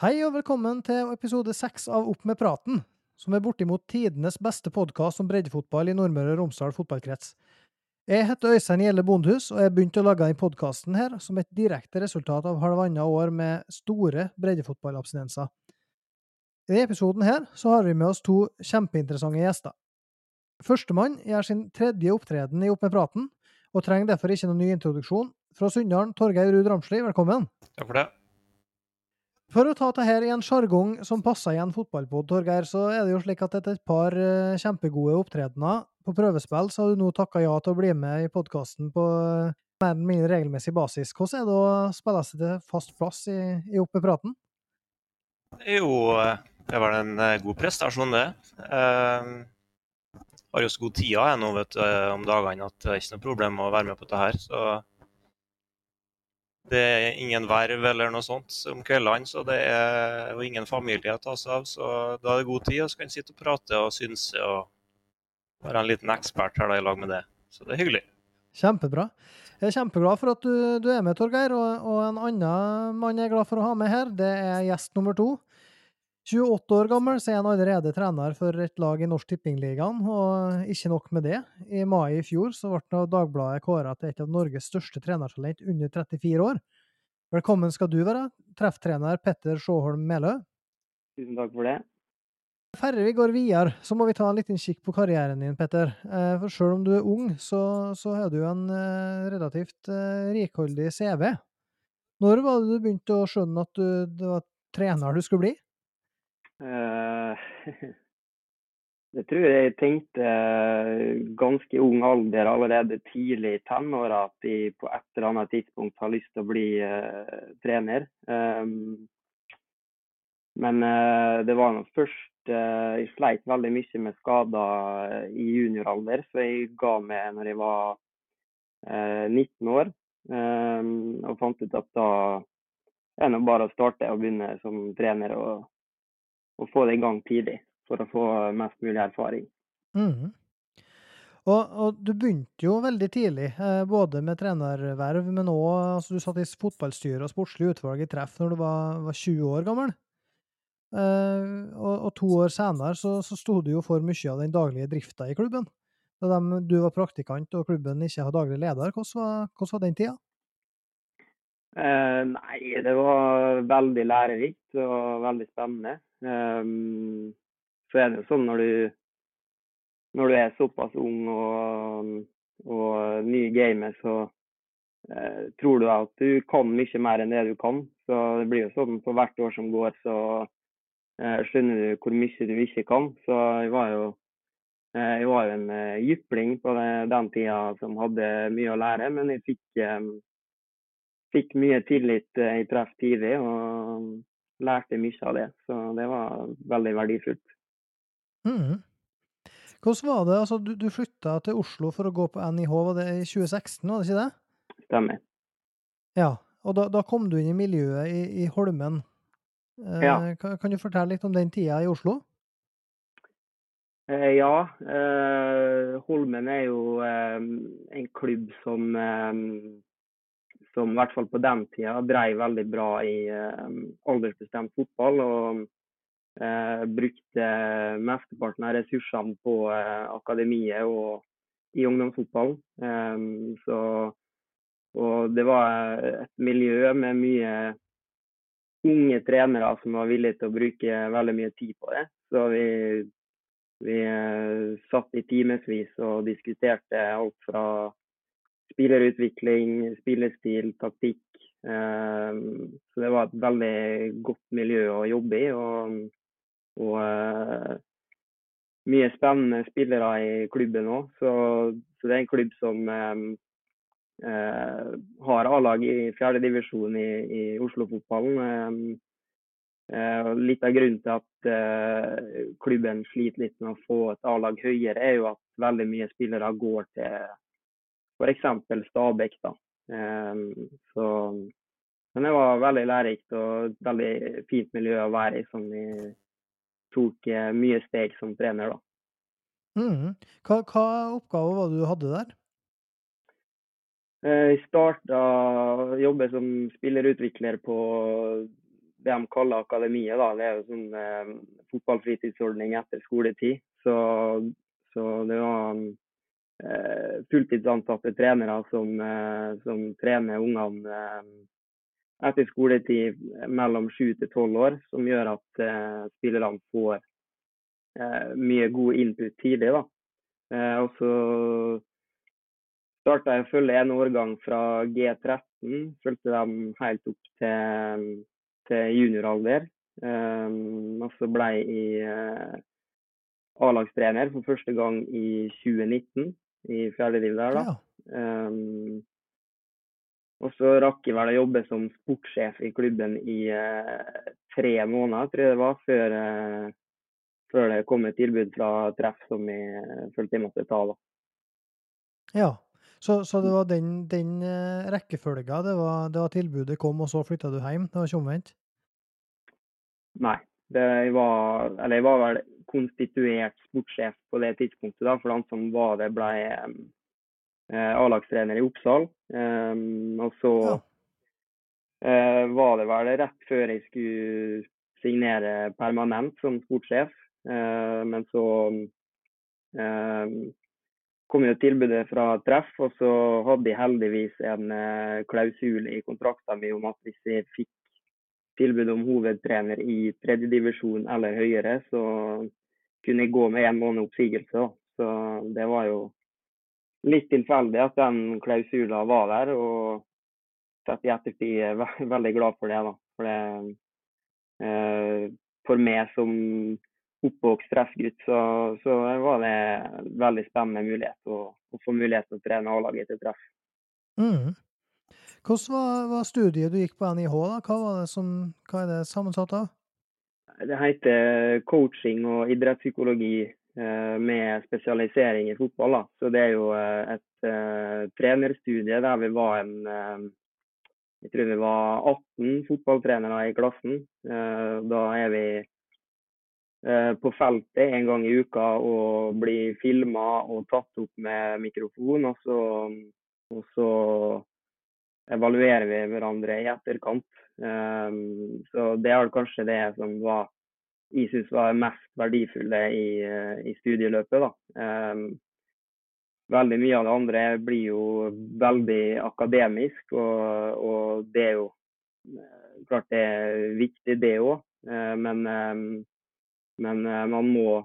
Hei og velkommen til episode seks av Opp med praten, som er bortimot tidenes beste podkast om breddefotball i Nordmøre og Romsdal fotballkrets. Jeg heter Øystein Gjelle Bondhus, og jeg begynte å lage denne podkasten her som et direkte resultat av halvannet år med store breddefotballabstinenser. I denne episoden her så har vi med oss to kjempeinteressante gjester. Førstemann gjør sin tredje opptreden i Opp med praten, og trenger derfor ikke noen ny introduksjon. Fra Sunndalen, Torgeir Ruud Ramsli, velkommen. Takk for det. For å ta dette i en sjargong som passer i en fotballpod, Torgeir, så er det jo slik at etter et par uh, kjempegode opptredener på prøvespill, så har du nå takka ja til å bli med i podkasten på uh, mer eller mindre regelmessig basis. Hvordan er det å spille seg til fast plass i, i Opp med praten? Jo, det var en god prestasjon, det. Jeg har jo så god tid jeg nå vet du, om dagene at det er ikke noe problem å være med på dette her. Så det er ingen verv eller noe sånt om kveldene, så det er jo ingen familie å ta seg av. Så da er det god tid, og så kan en sitte og prate og synse og være en liten ekspert her da, i lag med det. Så det er hyggelig. Kjempebra. Jeg er kjempeglad for at du, du er med, Torgeir. Og, og, en annen mann jeg er glad for å ha med her, det er gjest nummer to. 28 år gammel så er han allerede trener for et lag i Norsk Tippingligaen, og ikke nok med det. I mai i fjor så ble Dagbladet kåra til et av Norges største trenertalent under 34 år. Velkommen skal du være, trefftrener Petter Sjåholm Melø. Tusen takk for det. Før vi går videre, så må vi ta en liten kikk på karrieren din, Petter. Eh, for selv om du er ung, så, så har du en eh, relativt eh, rikholdig CV. Når var det du begynte å skjønne at du, det var trener du skulle bli? Uh, det tror jeg jeg tenkte uh, ganske ung alder, allerede tidlig i tenåra, at de på et eller annet tidspunkt har lyst til å bli uh, trener. Um, men det var nå først Jeg sleit veldig mye med skader i junioralder, så jeg ga meg når jeg var 19 år. Um, og fant ut at da er det bare å starte og begynne som trener. og å få det i gang tidlig for å få mest mulig erfaring. Mm. Og, og, du begynte jo veldig tidlig, eh, både med trenerverv, men òg altså, Du satt i fotballstyret og sportslig utvalg i treff når du var, var 20 år gammel. Uh, og, og, to år senere så, så sto du jo for mye av den daglige drifta i klubben. Da de, du var praktikant og klubben ikke har daglig leder, hvordan var, hvordan var den tida? Eh, nei, det var veldig lærerikt og veldig spennende. Um, så er det jo sånn når du, når du er såpass ung og, og ny i gamet, så eh, tror du at du kan mye mer enn det du kan. Så det blir jo sånn for hvert år som går, så eh, skjønner du hvor mye du ikke kan. Så jeg var jo, uh, jeg var jo en jypling på den, den tida som hadde mye å lære, men jeg fikk, um, fikk mye tillit i treff tidlig. og lærte mye av det. Så det var veldig verdifullt. Mm. Hvordan var det? Altså, du, du flytta til Oslo for å gå på NIH, var det i 2016, var det ikke det? Stemmer. Ja, og da, da kom du inn i miljøet i, i Holmen. Eh, ja. Kan, kan, du fortelle litt om den tida i Oslo? Eh, ja. Eh, Holmen er jo eh, en klubb som eh, som i hvert fall på den tida drev veldig bra i eh, aldersbestemt fotball. og eh, brukte mesteparten av ressursene på eh, akademiet og i ungdomsfotball. Um, så, og det var et miljø med mye unge trenere som var villige til å bruke veldig mye tid på det. Så vi, vi satt i timevis og diskuterte alt fra spillerutvikling, spillestil, taktikk. Eh, så det var et veldig godt miljø å jobbe i. Og, og eh, mye spennende spillere i klubben òg. Så, så, det er en klubb som eh, eh har A-lag i fjerdedivisjon i, i Oslo-fotballen. Eh, litt av grunnen til at klubben sliter litt med å få et A-lag høyere, er jo at veldig mye spillere går til f.eks. Stabæk. da. Ehm, så, men det var veldig lærerikt og et veldig fint miljø å være i, som vi tok eh, mye steg som trener. da. Mm. Hva, hva oppgaver var det du hadde der? Eh, jeg starta å jobbe som spillerutvikler på det de kaller akademiet. da, Det er jo sånn eh, fotballfritidsordning etter skoletid. Så, så det var eh, fulltidsansatte trenere som, eh, som trener ungene eh, etter skoletid mellom sju til tolv år, som gjør at eh, spillerne får eh, mye god input tidlig. da. Eh, og så starta jeg å følge en årgang fra G13. Fulgte dem helt opp til, til junioralder. Um, og så ble jeg uh, A-lagstrener for første gang i 2019, i fjerde div der, da. Ja. Um, og så rakk jeg vel å jobbe som sportssjef i klubben i uh, tre måneder, tror jeg det var, før, uh, før det kom et tilbud fra Treff som jeg følte jeg måtte ta. da. ja. Så, så det var den, den eh, rekkefølga. Det var, det var tilbudet kom, og så flytta du hjem? Det var ikke omvendt? Nei. Det, jeg, var, eller jeg var vel konstituert sportssjef på det tidspunktet. da, For han som var det, ble eh, A-lagstrener i Oppsal. Um, og så Ja. eh, var det vel rett før jeg skulle signere permanent som sportssjef. Eh, men så eh, kom jo tilbudet fra Treff, og så hadde jeg heldigvis en eh, klausul i kontrakten min om at hvis jeg fikk tilbud om hovedtrener i tredjedivisjon eller høyere, så kunne gå med én måned oppsigelse. Så det var jo litt tilfeldig at den klausula var der, og sett i ettertid er ve- veldig glad for det. da. For, det, eh, for meg som oppvokst treffgutt, så, så var det en veldig spennende mulighet å, å få mulighet til å trene A-laget til treff. Mm. Hvordan var, var studiet du gikk på NIH? da? Hva, det som, hva er det sammensatt av? Det heter coaching og idrettspsykologi eh, med spesialisering i fotball. Da. Så det er jo eh, et eh, trenerstudie der vi var en eh, Jeg tror vi var 18 fotballtrenere i klassen. Eh, da er vi eh, på feltet en gang i uka og blir filma og tatt opp med mikrofon. Og så, og så evaluerer vi hverandre i etterkant. Um, så det er kanskje det som var, jeg synes var mest verdifulle i, eh, i studieløpet. Um, veldig mye av det andre blir jo veldig akademisk, og, og det er jo eh, klart det er viktig, det òg. men, um, men eh, man må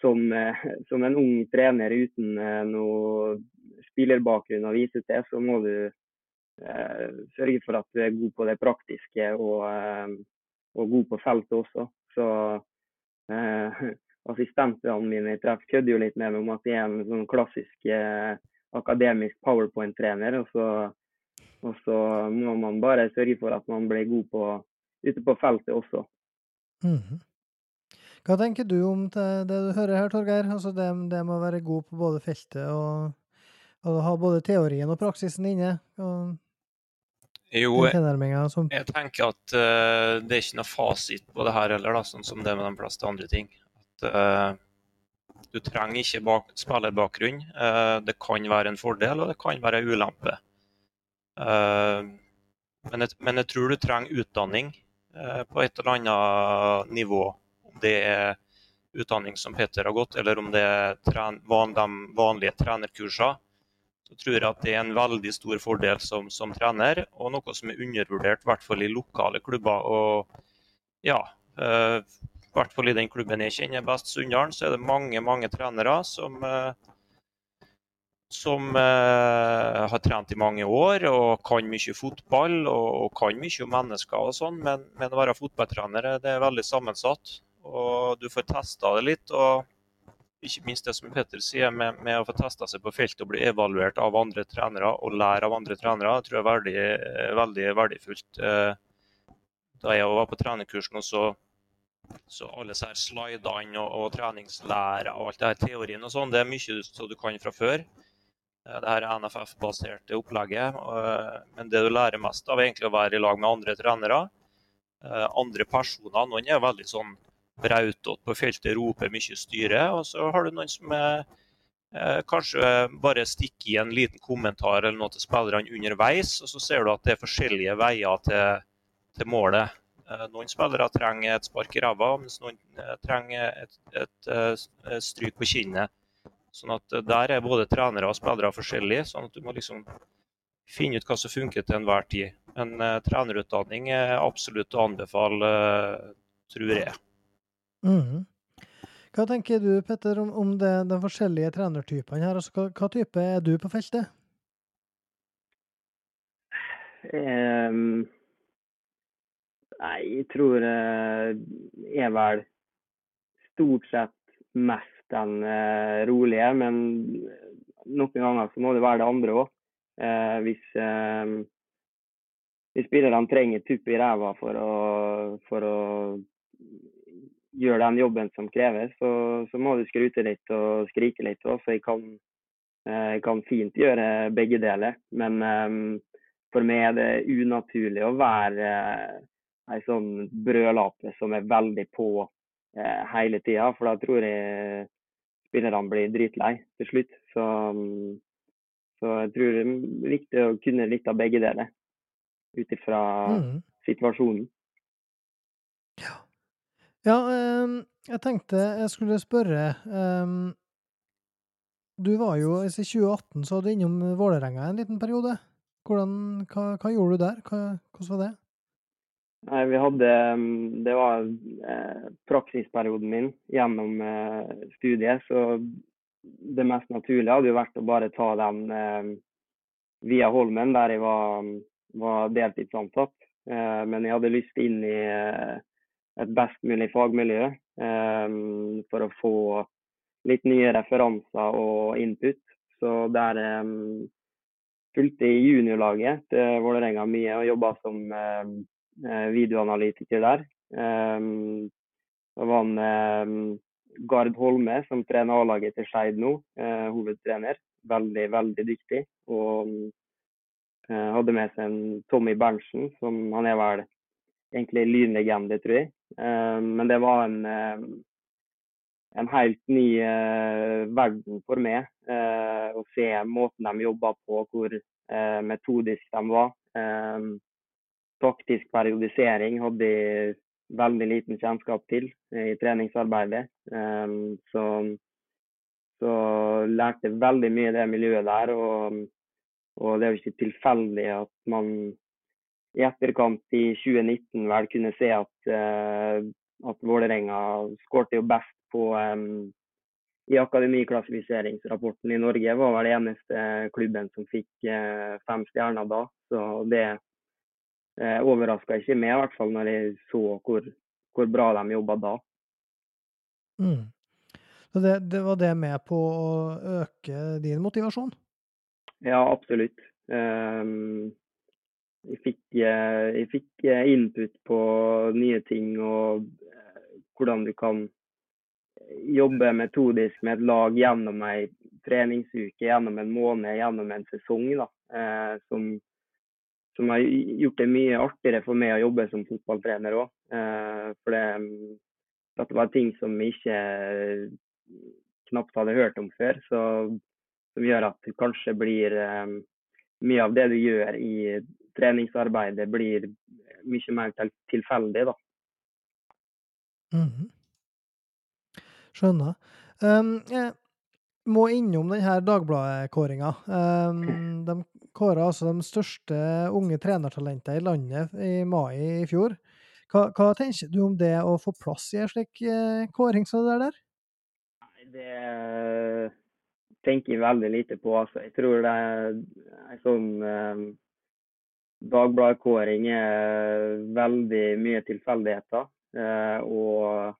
som, eh, som en ung trener uten eh, noe spillerbakgrunn å vise til, så må du eh, sørge for at du er god på det praktiske og, eh, og god på feltet også. Så eh, assistentene mine i treff kødder jo litt med meg om at jeg er en sånn klassisk eh, akademisk powerpoint-trener. Og, og så må man bare sørge for at man blir god på, ute på feltet også. Mhm. Hva tenker du om det, det du hører her, Torgeir? Altså det, det med å være god på både feltet og, og ha både teorien og praksisen inne? Og Jo, jeg tenker at uh, det er ikke noe fasit på det her heller, da, sånn som det med de fleste andre ting. At, uh, du trenger ikke bak, spillerbakgrunn. Uh, det kan være en fordel, og det kan være en ulempe. Men, jeg, men jeg tror du trenger utdanning på et eller annet nivå. Om det er utdanning som Peter har gått, eller om det er van, de vanlige trenerkursene så tror jeg at det er en veldig stor fordel som, som trener, og noe som er undervurdert, i hvert fall i lokale klubber. Og ja, eh, i hvert fall i den klubben jeg kjenner best, Sunndalen, så er det mange mange trenere som, eh, som eh, har trent i mange år og kan mye fotball og, og kan mye om mennesker og sånn, men, men å være fotballtrener det er veldig sammensatt. Og du får testa det litt. og ikke minst det som Petter sier, med, med å få testa seg på feltet og bli evaluert av andre trenere og lære av andre trenere, tror jeg er veldig, eh, veldig verdifullt. Eh, Da jeg var på trenerkursen, og så, så alle disse slidene og, og treningslære og alt det her teorien og sånn, det er mye så du kan fra før. Eh, Det her NFF-baserte opplegget. Men det du lærer mest av, er egentlig å være i lag med andre trenere. Andre personer. Noen er veldig sånn brautete på feltet, roper mye styre. Og så har du noen som er, eh, kanskje bare stikker i en liten kommentar eller noe til spillerne underveis, og så ser du at det er forskjellige veier til, til målet. Eh, noen spillere trenger et spark i ræva, mens noen eh, trenger et, et, et stryk på kinnet. Sånn at Der er både trenere og spillere forskjellige. sånn at Du må liksom finne ut hva som funker til enhver tid. En uh, trenerutdanning er absolutt å anbefale, tror jeg. Mm. Hva tenker du Petter, om, om det, de forskjellige trenertypene her? Altså, hva, hva, type er du på feltet? Um, nei, jeg tror uh, jeg er vel stort sett mest den uh, rolige, men noen ganger så må det være det andre òg. Uh, hvis, uh, hvis spillerne trenger tupp i ræva for å, for å gjøre den jobben som kreves, så, så må du skrute litt og skrike litt. Så jeg kan, jeg kan, fint gjøre begge deler. Men um, for meg er det unaturlig å være ei sånn brølape som er veldig på uh, hele tida. For da tror jeg spillerne blir dritlei til slutt. Så, så, jeg tror det er viktig å kunne litt av begge deler. Ut ifra mm. situasjonen. Ja. um, jeg tenkte jeg skulle spørre um, Du var jo i 2018 så hadde du innom Vålerenga en liten periode. Hvordan, hva, hva, gjorde du der? Hvordan var det? Nei, vi hadde mm, Det var eh, praksisperioden min gjennom eh, studiet, så det mest naturlige hadde jo vært å bare ta den via Holmen, der jeg var, var deltidsansatt. Eh, men jeg hadde lyst inn i et best mulig fagmiljø um, for å få litt nye referanser og input. Så der fulgte jeg juniorlaget til Vålerenga mye og jobba som um, videoanalytiker der. Um, det var en um, Gard Holme som trener A-laget til Skeid nå, uh, hovedtrener. Veldig, veldig dyktig. Og uh, hadde med seg en Tommy Berntsen, som han er vel egentlig lynlegende, tror jeg. Uh, men det var en, en helt ny verden for meg å se måten de jobba på, hvor metodisk de var. Taktisk periodisering hadde jeg veldig liten kjennskap til i treningsarbeidet. Så, så lærte jeg veldig mye i det miljøet der. Og, og det er jo ikke tilfeldig at man i etterkant i 2019 vel kunne se at, uh, at Vålerenga skårte jo best på um, i akademiklassifiseringsrapporten i Norge var vel eneste klubben som fikk uh, fem stjerner da. Så det eh, overraska ikke meg, i hvert fall når jeg så hvor, hvor bra de jobba da. Mm. Så det, det, var det med på å øke din motivasjon? Ja, absolutt. Um, jeg, fikk, eh, jeg fikk, eh, input på nye ting og uh, hvordan du kan jobbe metodisk med et lag gjennom ei treningsuke, gjennom en måned, gjennom en sesong. Da, som som har gjort det mye artigere for meg å jobbe som fotballtrener òg. Eh, for det, dette var ting som jeg ikke knapt hadde hørt om før. Så, som gjør at det kanskje blir eh, mye av det du gjør i treningsarbeidet, blir mye mer tilfeldig, da. Mm -hmm. Skjønner. Um, jeg må innom denne Dagbladet-kåringa. Um, de kåra altså de største unge trenertalentene i landet i mai i fjor. Hva, hva, tenker du om det å få plass i en slik eh, kåring som det der? Det tenker jeg veldig lite på. Altså. Jeg tror det er en sånn Dagbladet-kåring er veldig mye tilfeldigheter. Eh, og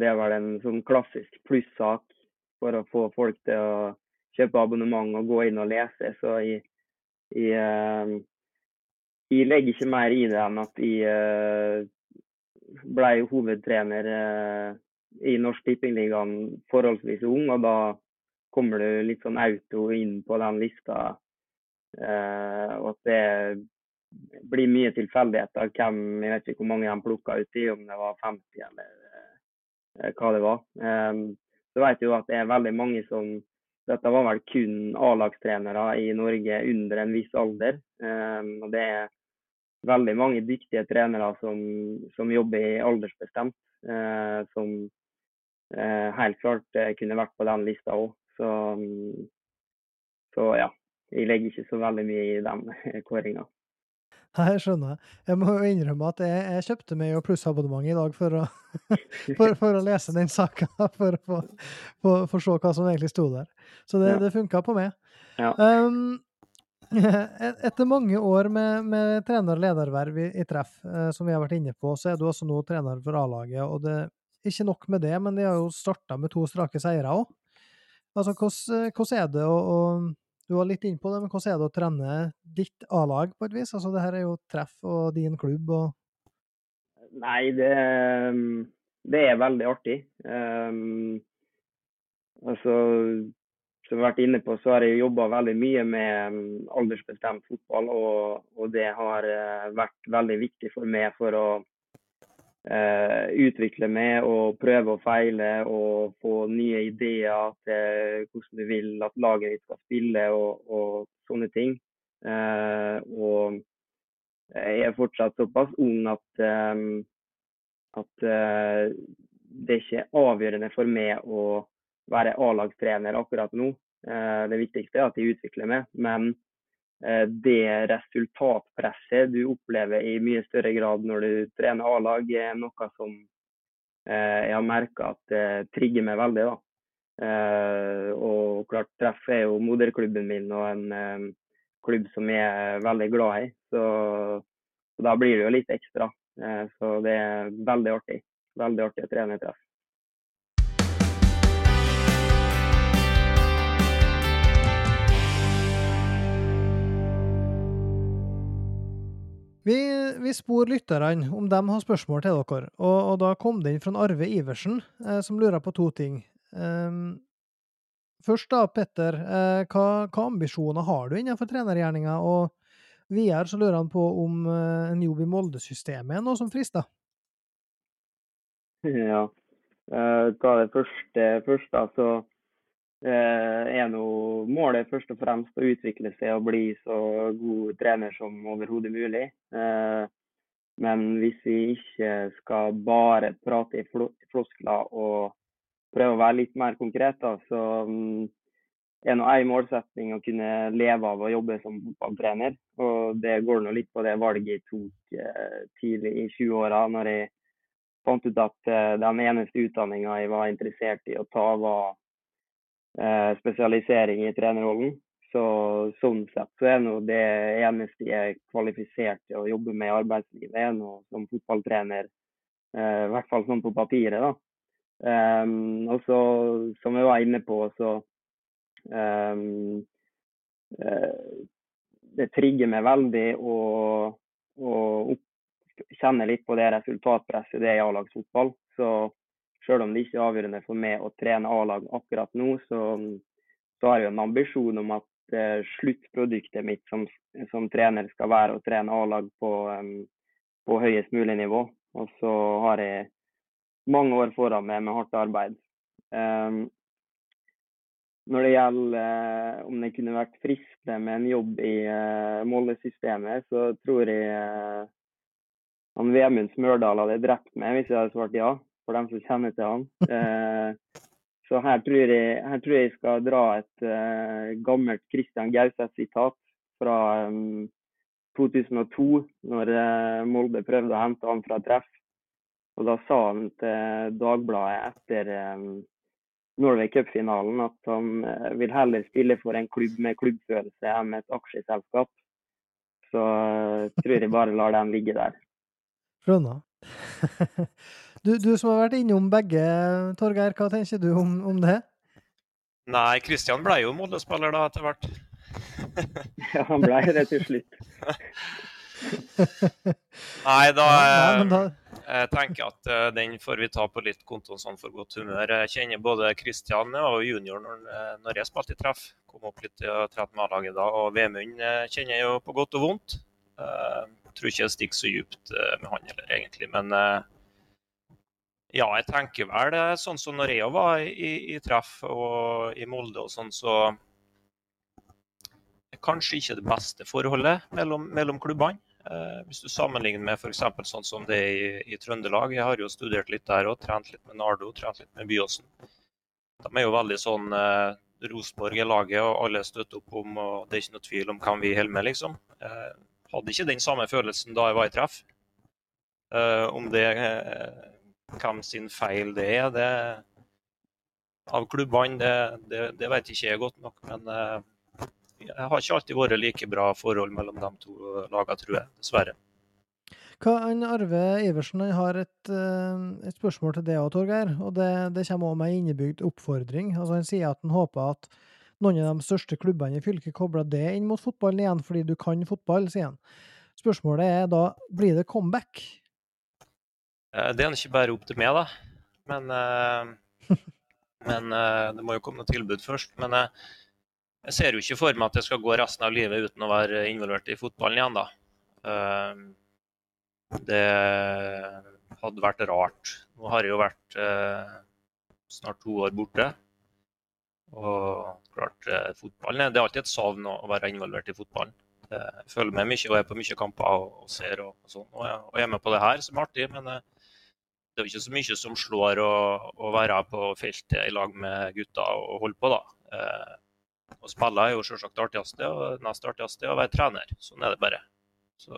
det er vel en sånn klassisk plussak for å få folk til å kjøpe abonnement og gå inn og lese. Så jeg, jeg, eh, jeg legger ikke mer i det enn at jeg eh, ble hovedtrener eh, i Norsk Tippingligaen forholdsvis ung, og da kommer du litt sånn auto inn på den lista. Og at det blir mye tilfeldigheter. Hvem, jeg vet ikke hvor mange de plukka ut om det var 50 eller hva det var. så vet jeg jo at det er veldig mange som dette var vel kun A-lagstrenere i Norge under en viss alder. Um, og det er veldig mange dyktige trenere som, som jobber i aldersbestemt, eh, som eh, helt klart eh, kunne vært på den lista òg. Så, mm, så, ja, jeg legger ikke så veldig mye i den kåringa. Nei, jeg skjønner. Jeg må jo innrømme at jeg, jeg kjøpte meg jo plussabonnement i dag for å, for, for å lese den saka, for å få, se hva som egentlig sto der. Så det, Ja. det funka på meg. Ja. Um, etter mange år med, med trener- og lederverv i, i treff, uh, som vi har vært inne på, så er du også nå trener for A-laget. og det Ikke nok med det, men de har jo starta med to strake seire òg. Altså, hvordan, hvordan er det å, å Du var litt inne på det, men hvordan er det å trene ditt A-lag på et vis? Altså, det her er jo treff og din klubb og Nei, det, um, det er veldig artig. Um, altså, som vi har vært inne på, så har jeg jobba veldig mye med um, aldersbestemt fotball. Og, og det har eh, vært veldig viktig for meg for å eh, utvikle med og prøve og feile og få nye ideer til hvordan du vil at laget ditt skal spille og, og sånne ting. Eh, og jeg er fortsatt såpass ung at, eh, at eh, det er ikke avgjørende for meg å være A-lagstrener akkurat nå. Eh, det viktigste er at jeg utvikler meg. Men det resultatpresset du opplever i mye større grad når du trener A-lag, er noe som eh, jeg har merka at det trigger meg veldig. da. Eh, og klart Treff er jo moderklubben min og en eh, klubb som jeg er veldig glad i. Så, så da blir det jo litt ekstra. Eh, så det er veldig artig. Veldig artig å trene i treff. Vi, vi spor lytterne om de har spørsmål til dere, og, og da kom det inn fra Arve Iversen, eh, som lurer på to ting. Um, først da, Petter, eh, hva, hva ambisjoner har du innenfor trenergjerninga? Og videre så lurer han på om eh, en jobb i Molde-systemet er noe som frister. Ja. Eh, er det første først, da. Så er nå målet først og fremst å utvikle seg og bli så god trener som overhodet mulig. Eh, Men hvis vi ikke skal bare prate i flo- floskler og prøve å være litt mer konkret, da, så mm, er nå en målsetning å kunne leve av å jobbe som fotballtrener. Og det går nå litt på det valget jeg tok eh, tidlig i 20-åra, når jeg fant ut at eh, den eneste utdanninga jeg var interessert i å ta, var eh, spesialisering i trenerrollen. Så sånn sett så er nå det eneste jeg er kvalifisert til å jobbe med i arbeidslivet, er nå som fotballtrener. Eh, I hvert fall sånn på papiret, da. Um, og så, som jeg var inne på, så eh, Det trigger meg veldig å, å kjenne litt på det resultatpresset det er i A-lagsfotball. Så selv om det ikke er avgjørende for meg å trene A-lag akkurat nå, så, så har jeg en ambisjon om at eh, sluttproduktet mitt som, som trener skal være å trene A-lag på, um, på høyest mulig nivå. Og så har jeg mange år foran meg med hardt arbeid. Um, når det gjelder eh, om det kunne vært fristende med en jobb i eh, Molde-systemet, så tror jeg eh, han Vemund Smørdal hadde drept meg hvis jeg hadde svart ja, for dem som kjenner til han. Eh, så her tror, jeg, her tror jeg skal dra et eh, gammelt Christian Gauseth-sitat fra em, 2002, når eh, Molde prøvde å hente han fra treff. Og da sa han til Dagbladet etter em, Norway Cup-finalen at han eh, vil heller spille for en klubb med klubbfølelse enn et aksjeselskap. Så eh, tror jeg bare lar den ligge der. Skjønner. Du, du som har vært innom begge, Torgeir, hva tenker du om, om det? Nei, Kristian ble jo Molde-spiller da etter hvert. Ja, han ble det til slutt. Nei, da, Nei, da Jeg tenker at uh, den får vi ta på litt kontoen sånn for godt humør. Jeg kjenner både Kristian og junior når, eh, når jeg spilte i treff. Kom opp litt og trente med A-laget da. Og Vemund eh, kjenner jeg jo på godt og vondt. Uh, tror ikke jeg stikker så djupt eh, med han heller, egentlig. Men eh, ja, jeg tenker vel det sånn som når jeg var i, i treff og i Molde og sånn, så kanskje ikke det beste forholdet mellom, mellom klubbene. Eh, hvis du sammenligner med f.eks. sånn som det er i, i, Trøndelag. Jeg har jo studert litt der òg, trent litt med Nardo, trent litt med Byåsen. De er jo veldig sånn eh, Rosenborg er laget, og alle støtter opp om, og det er ikke noe tvil om hvem vi holder med, liksom. Eh, hadde ikke den samme følelsen da jeg var i treff. Eh, om det eh, hvem sin feil det er, det av klubbene, det, det, det, vet ikke jeg godt nok. Men eh, jeg har ikke alltid vært like bra forhold mellom de to lagene, tror jeg. Dessverre. Hva, han Arve Iversen han har et, eh, et spørsmål til deg òg, Torgeir. Og det, det kommer òg med en innebygd oppfordring. Altså Han sier at han håper at noen av de største klubbene i fylket kobler det inn mot fotballen igjen, fordi du kan fotball, sier han. Spørsmålet er da, blir det comeback? Eh, det er ikke bare opp til meg, da. Men, uh, men uh, det må jo komme noe tilbud først. Men jeg ser jo ikke for meg at jeg skal gå resten av livet uten å være involvert i fotballen igjen, da. Det hadde vært rart. Nå har jeg jo vært eh, snart to år borte. Og klart, eh, fotballen Det er alltid et savn å være involvert i fotballen. Jeg følger med mye og er på mye kamper og, ser og, og sånn. Og, jeg er med på det her, som er artig. Men eh, det er jo ikke så mye som slår å, å være på feltet i lag med gutta og holde på, da. Eh, å spille er jo selvsagt det artigste, og nest artigste er å være trener. Sånn er det bare. Så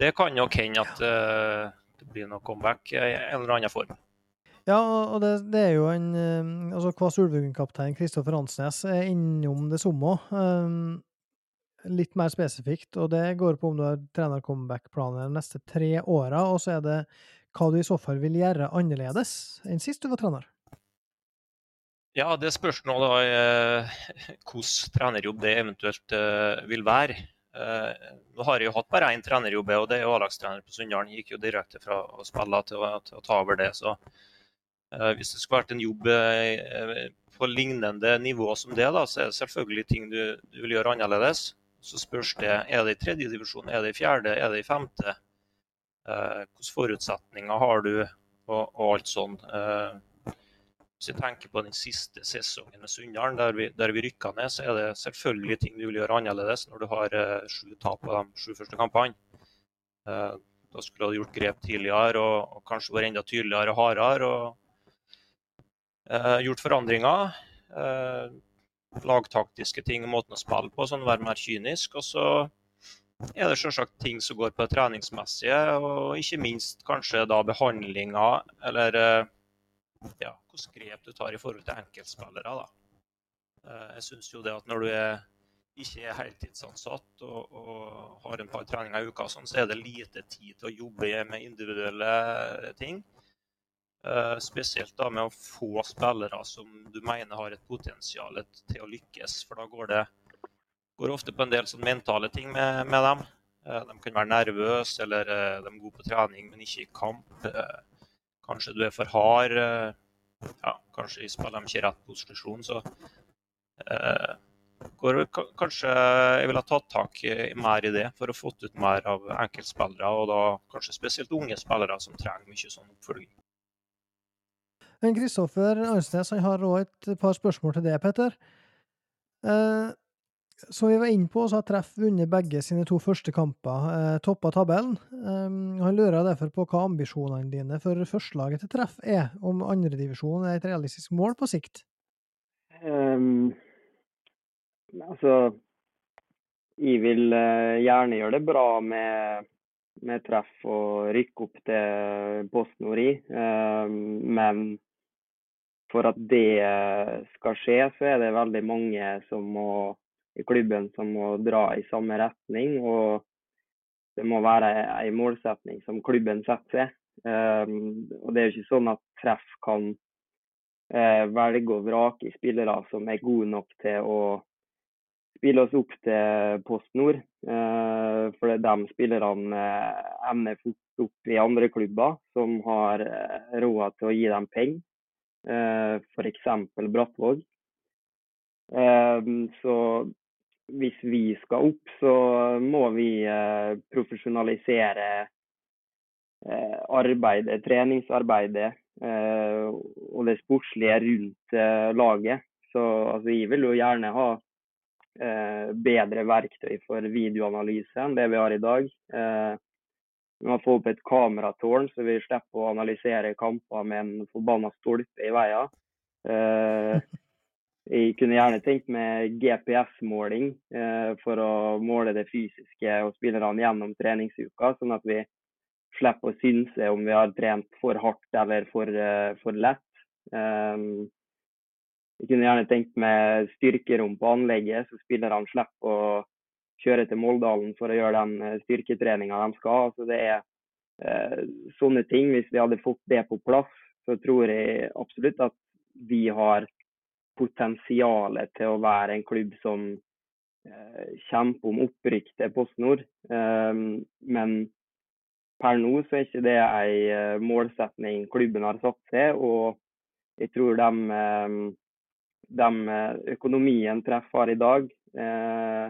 det kan nok hende at eh, det blir noe comeback i en eller annen form. Ja, og det, det er jo en uh, altså Kvass Ulvungen-kaptein Kristoffer Hansnes er innom det samme. Um, litt mer spesifikt, og det går på om du har trener-comeback-planer de neste tre åra, og så er det hva du i så fall vil gjøre annerledes enn sist du var trener. Ja, det spørs nå da hvordan trenerjobb det eventuelt vil være. Uh, nå har jeg jo hatt bare én trenerjobb, og det er jo A-lagstrener på Sunndalen. Gikk jo direkte fra å spille til å, til å ta over det. Så uh, hvis det skulle vært en jobb på lignende nivå som det, da, så er det selvfølgelig ting du, du vil gjøre annerledes. Så spørs det er det i tredje divisjon, er det i fjerde, er det i femte. Hvilke forutsetninger har du, og, og alt sånn. Hvis jeg tenker på den siste sesongen med Sunndalen, der, vi, der vi rykka ned, så er det selvfølgelig ting du vil gjøre annerledes når du har eh, sju tap på de sju første kampene. Eh, da skulle du gjort grep tidligere og, og kanskje vært enda tydeligere og hardere. Og eh, gjort forandringer. Eh, lagtaktiske ting måten å spille på, sånn være mer kynisk. Og så er det selvsagt ting som går på det treningsmessige, og ikke minst kanskje da behandlinga eller eh, ja, hvilke grep du tar i forhold til enkeltspillere. da. Eh, jeg syns jo det at når du er, ikke er heltidsansatt og, og, har en par treninger i uka, sånn, så er det lite tid til å jobbe med individuelle ting. Uh, spesielt da med å få spillere som du mener har et potensial til å lykkes. For da går det går ofte på en del sånn mentale ting med, med dem. Uh, de kan være nervøse, eller uh, de er gode på trening, men ikke i kamp. Kanskje du er for hard. Eh, ja, kanskje spiller de ikke rett posisjon, så eh, går, kanskje jeg ville ha tatt tak i mer i det for å få ut mer av enkeltspillere, og da kanskje spesielt unge spillere som trenger mye sånn oppfølging. Kristoffer Arnsnes har òg et par spørsmål til deg, Petter. Eh, som vi var inne på, så har Treff vunnet begge sine to første kamper, eh, toppa tabellen. Eh, han lurer derfor på hva ambisjonene dine for førstelaget til Treff er, om andredivisjon er et realistisk mål på sikt? Um, altså Jeg vil uh, gjerne gjøre det bra med, med Treff og rykke opp til PostNord i, um, men for at det skal skje, så er det veldig mange som må i klubben som må dra i samme retning. Og det må være en målsetning som klubben setter seg. Um, og det er jo ikke sånn at Treff kan uh, velge og vrake spillere som er gode nok til å spille oss opp til Post Nord. Uh, for de spillerne uh, ender fort opp i andre klubber som har uh, råd til å gi dem penger. Uh, F.eks. Brattvåg. så hvis vi skal opp, så må vi eh, profesjonalisere eh, arbeidet, treningsarbeidet eh, og det sportslige rundt laget. Så altså, jeg vil jo gjerne ha bedre verktøy for videoanalyse enn det vi har i dag. Vi må få opp et kameratårn, så vi slipper å analysere kamper med en forbanna stolpe i veien. Jeg kunne gjerne tenkt meg GPS-måling for å måle det fysiske og spillerne gjennom treningsuka, sånn at vi slipper å synse om vi har trent for hardt eller for, for lett. Jeg kunne gjerne tenkt meg styrkerom på anlegget, så spillerne slipper å kjøre til Moldalen for å gjøre den styrketreninga de skal. Altså det er uh, sånne ting. Hvis vi hadde fått det på plass, så tror jeg absolutt at vi har potensialet til å være en klubb som eh, kjemper om opprykk til PostNord. Eh, men per nå så er ikke det en målsetning klubben har satt seg. Og jeg tror de de eh, økonomien treffer i dag, eh,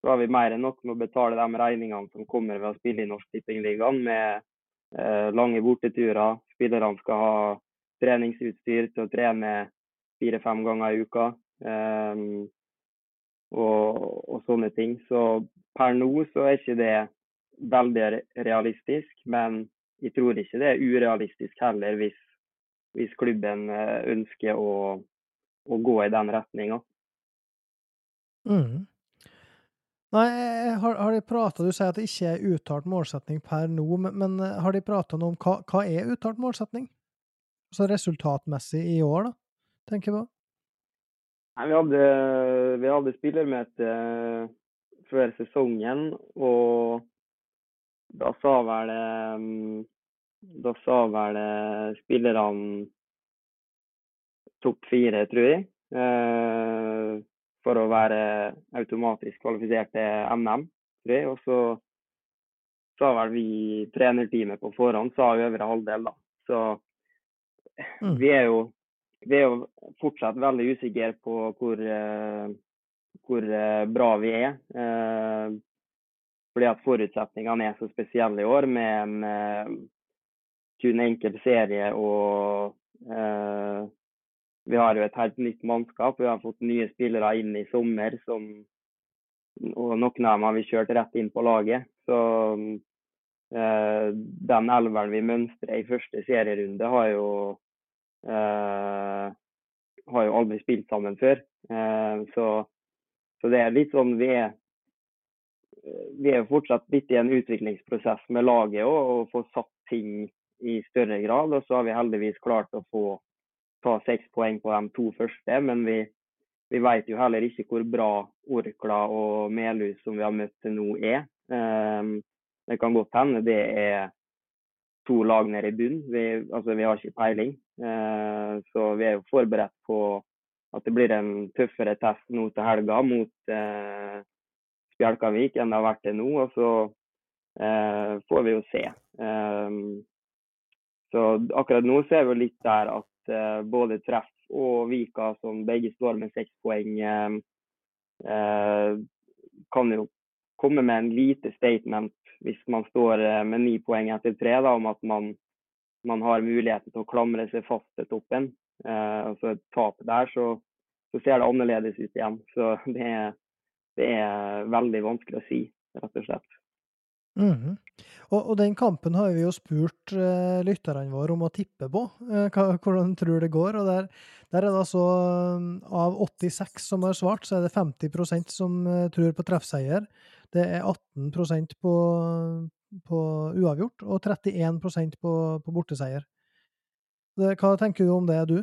så har vi mer enn nok med å betale de regningene som kommer ved å spille i Norsk Tippingligaen med eh, lange borteturer. Spillerne skal ha treningsutstyr til å trene fire-fem ganger i uka. Og, og, sånne ting. Så per nå så er ikke det veldig realistisk, men jeg tror ikke det er urealistisk heller hvis, hvis klubben ønsker å å gå i den retninga. Mm. Nei, har, har de prata Du sier at det ikke er uttalt målsetning per nå, men, men eh, har de prata noe om hva, hva er uttalt målsetning? Så resultatmessig i år, da, tenker jeg på? Nei, vi hadde, vi hadde spillermøte eh, før sesongen, og da sa vel mm, Da sa vel spillerne topp fire, tror jeg. Eh, for å være automatisk kvalifisert til NM, tror jeg. Og så sa vel vi trenerteamet på forhånd sa øvre halvdel, da. Så mm. vi er jo vi er jo fortsatt veldig usikre på hvor, uh, hvor uh, bra vi er. Uh, fordi at forutsetningene er så spesielle i år, med en kun enkel serie og vi har jo et helt nytt mannskap. Vi har fått nye spillere inn i sommer, som, og noen av dem har vi kjørt rett inn på laget. Så eh, den elveren vi mønstrer i første serierunde, har jo, eh, har jo aldri spilt sammen før. Eh, så, så, det er litt sånn vi er vi er fortsatt litt i en utviklingsprosess med laget og, og få satt ting i større grad. Og så har vi heldigvis klart å få ta seks poeng på de to første. Men vi, vi vet jo heller ikke hvor bra Orkla og Melhus som vi har møtt til nå er. Um, det kan godt hende det er to lag nede i bunn. Vi, altså, vi har ikke peiling. Eh, så vi er jo forberedt på at det blir en tøffere test nå til helga mot eh, Spjelkavik enn det har vært til nå. Og så eh, får vi jo se. Um, så akkurat nå ser vi litt der at Eh, både Treff og Vika, som begge står med seks poeng, eh, eh, kan jo komme med en lite statement hvis man står med ni poeng etter tre, da, om at man, man, har muligheten til å klamre seg fast til toppen. Eh, så et tap der, så, så, ser det annerledes ut igjen. Så det er, det er veldig vanskelig å si, rett og slett. Mm -hmm. og, og, den kampen har vi jo spurt eh, lytterne våre om å tippe på, eh, hvordan de tror det går. og der, der, er det altså Av 86 som har svart, så er det 50% som eh, tror på treffseier. Det er 18% på, på uavgjort og 31% på, på borteseier. Hva tenker du om det, du?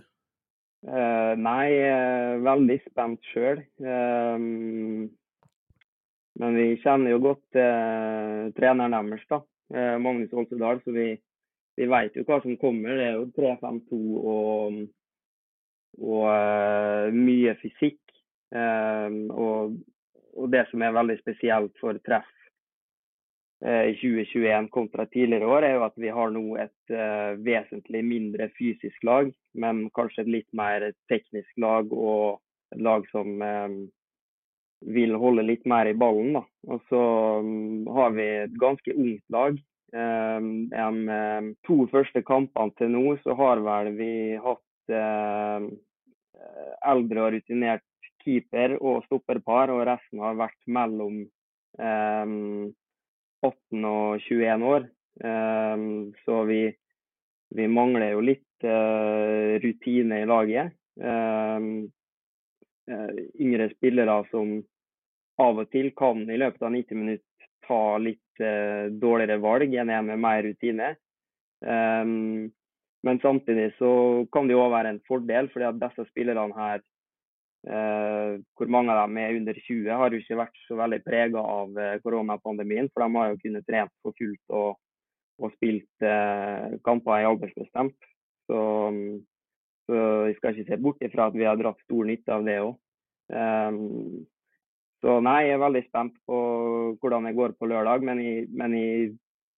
nei, veldig spent sjøl. Um, men vi kjenner jo godt eh, treneren deres, da, eh, Magnus Olsedal, så vi, vi vet jo hva som kommer. Det er jo 3-5-2 og, og uh, mye fysikk. Og, og, det som er veldig spesielt for treff uh, i 2021 kontra tidligere år, er jo at vi har nå et uh, vesentlig mindre fysisk lag, men kanskje et litt mer teknisk lag og et lag som um, vil holde litt mer i ballen. Da. Og så um, har vi et ganske ungt lag. De to første kampene til nå så har vel vi hatt eldre og rutinert keeper og stopperpar, og resten har vært mellom um, 18 og 21 år. Um, så vi, vi, mangler jo litt uh, rutine i laget. Um, uh, yngre spillere som av og til kan i løpet av 90 minutter ta litt dårligere valg enn en med mer rutine. Men samtidig så kan det jo være en fordel, fordi at disse spillerne her, eh, hvor mange av dem er under 20, har jo ikke vært så veldig prega av eh, koronapandemien. For de har jo kunnet trent for fullt og, og spilt eh, kamper i aldersbestemt. Så, så jeg skal ikke se bort ifra at vi har dratt stor nytte av det òg. Så nei, jeg er veldig spent på hvordan det går på lørdag, men jeg, men jeg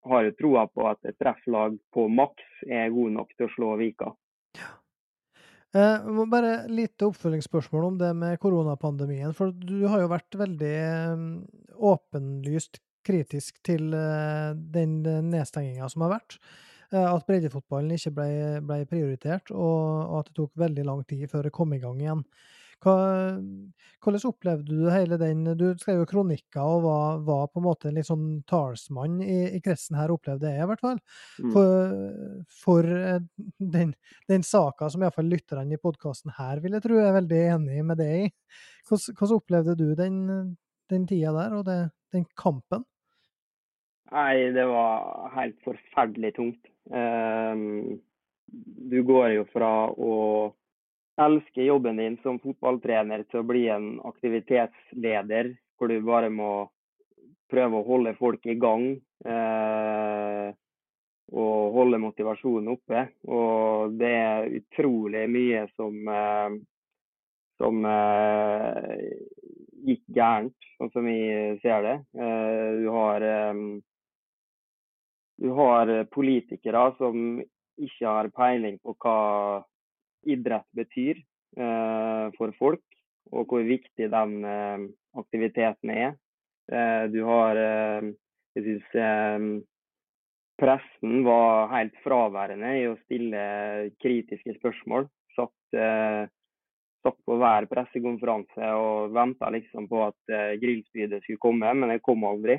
har jo troa på at et trefflag på maks er god nok til å slå Vika. Ja. Eh, bare lite oppfølgingsspørsmål om det med koronapandemien. For du har jo vært veldig eh, åpenlyst kritisk til eh, den nedstenginga som har vært. At breddefotballen ikke ble, ble prioritert, og, at det tok veldig lang tid før det kom i gang igjen. Hva, hvordan opplevde du hele den Du skrev jo kronikker og var, var, på en måte en litt sånn talsmann i, i kretsen her, opplevde jeg i hvert fall. Mm. For, for eh, den, den saka som iallfall lytterne i podkasten her vil jeg tro er veldig enig med deg i. Hvordan, hvordan opplevde du den, den tida der, og det, den kampen? Nei, det var helt forferdelig tungt. Um, du går jo fra å elsker jobben din som fotballtrener til å bli en aktivitetsleder, hvor du bare må prøve å holde folk i gang. Eh, og holde motivasjonen oppe. Og det er utrolig mye som, eh, som eh, gikk gærent, sånn som vi ser det. Eh, du har eh, du har politikere som ikke har peiling på hva idrett betyr eh, for folk, og hvor viktig den eh, aktiviteten er. Eh, du har Jeg syns pressen var helt fraværende i å stille kritiske spørsmål. Satt, satt på hver pressekonferanse og venta liksom på at grillspydet skulle komme, men det kom aldri.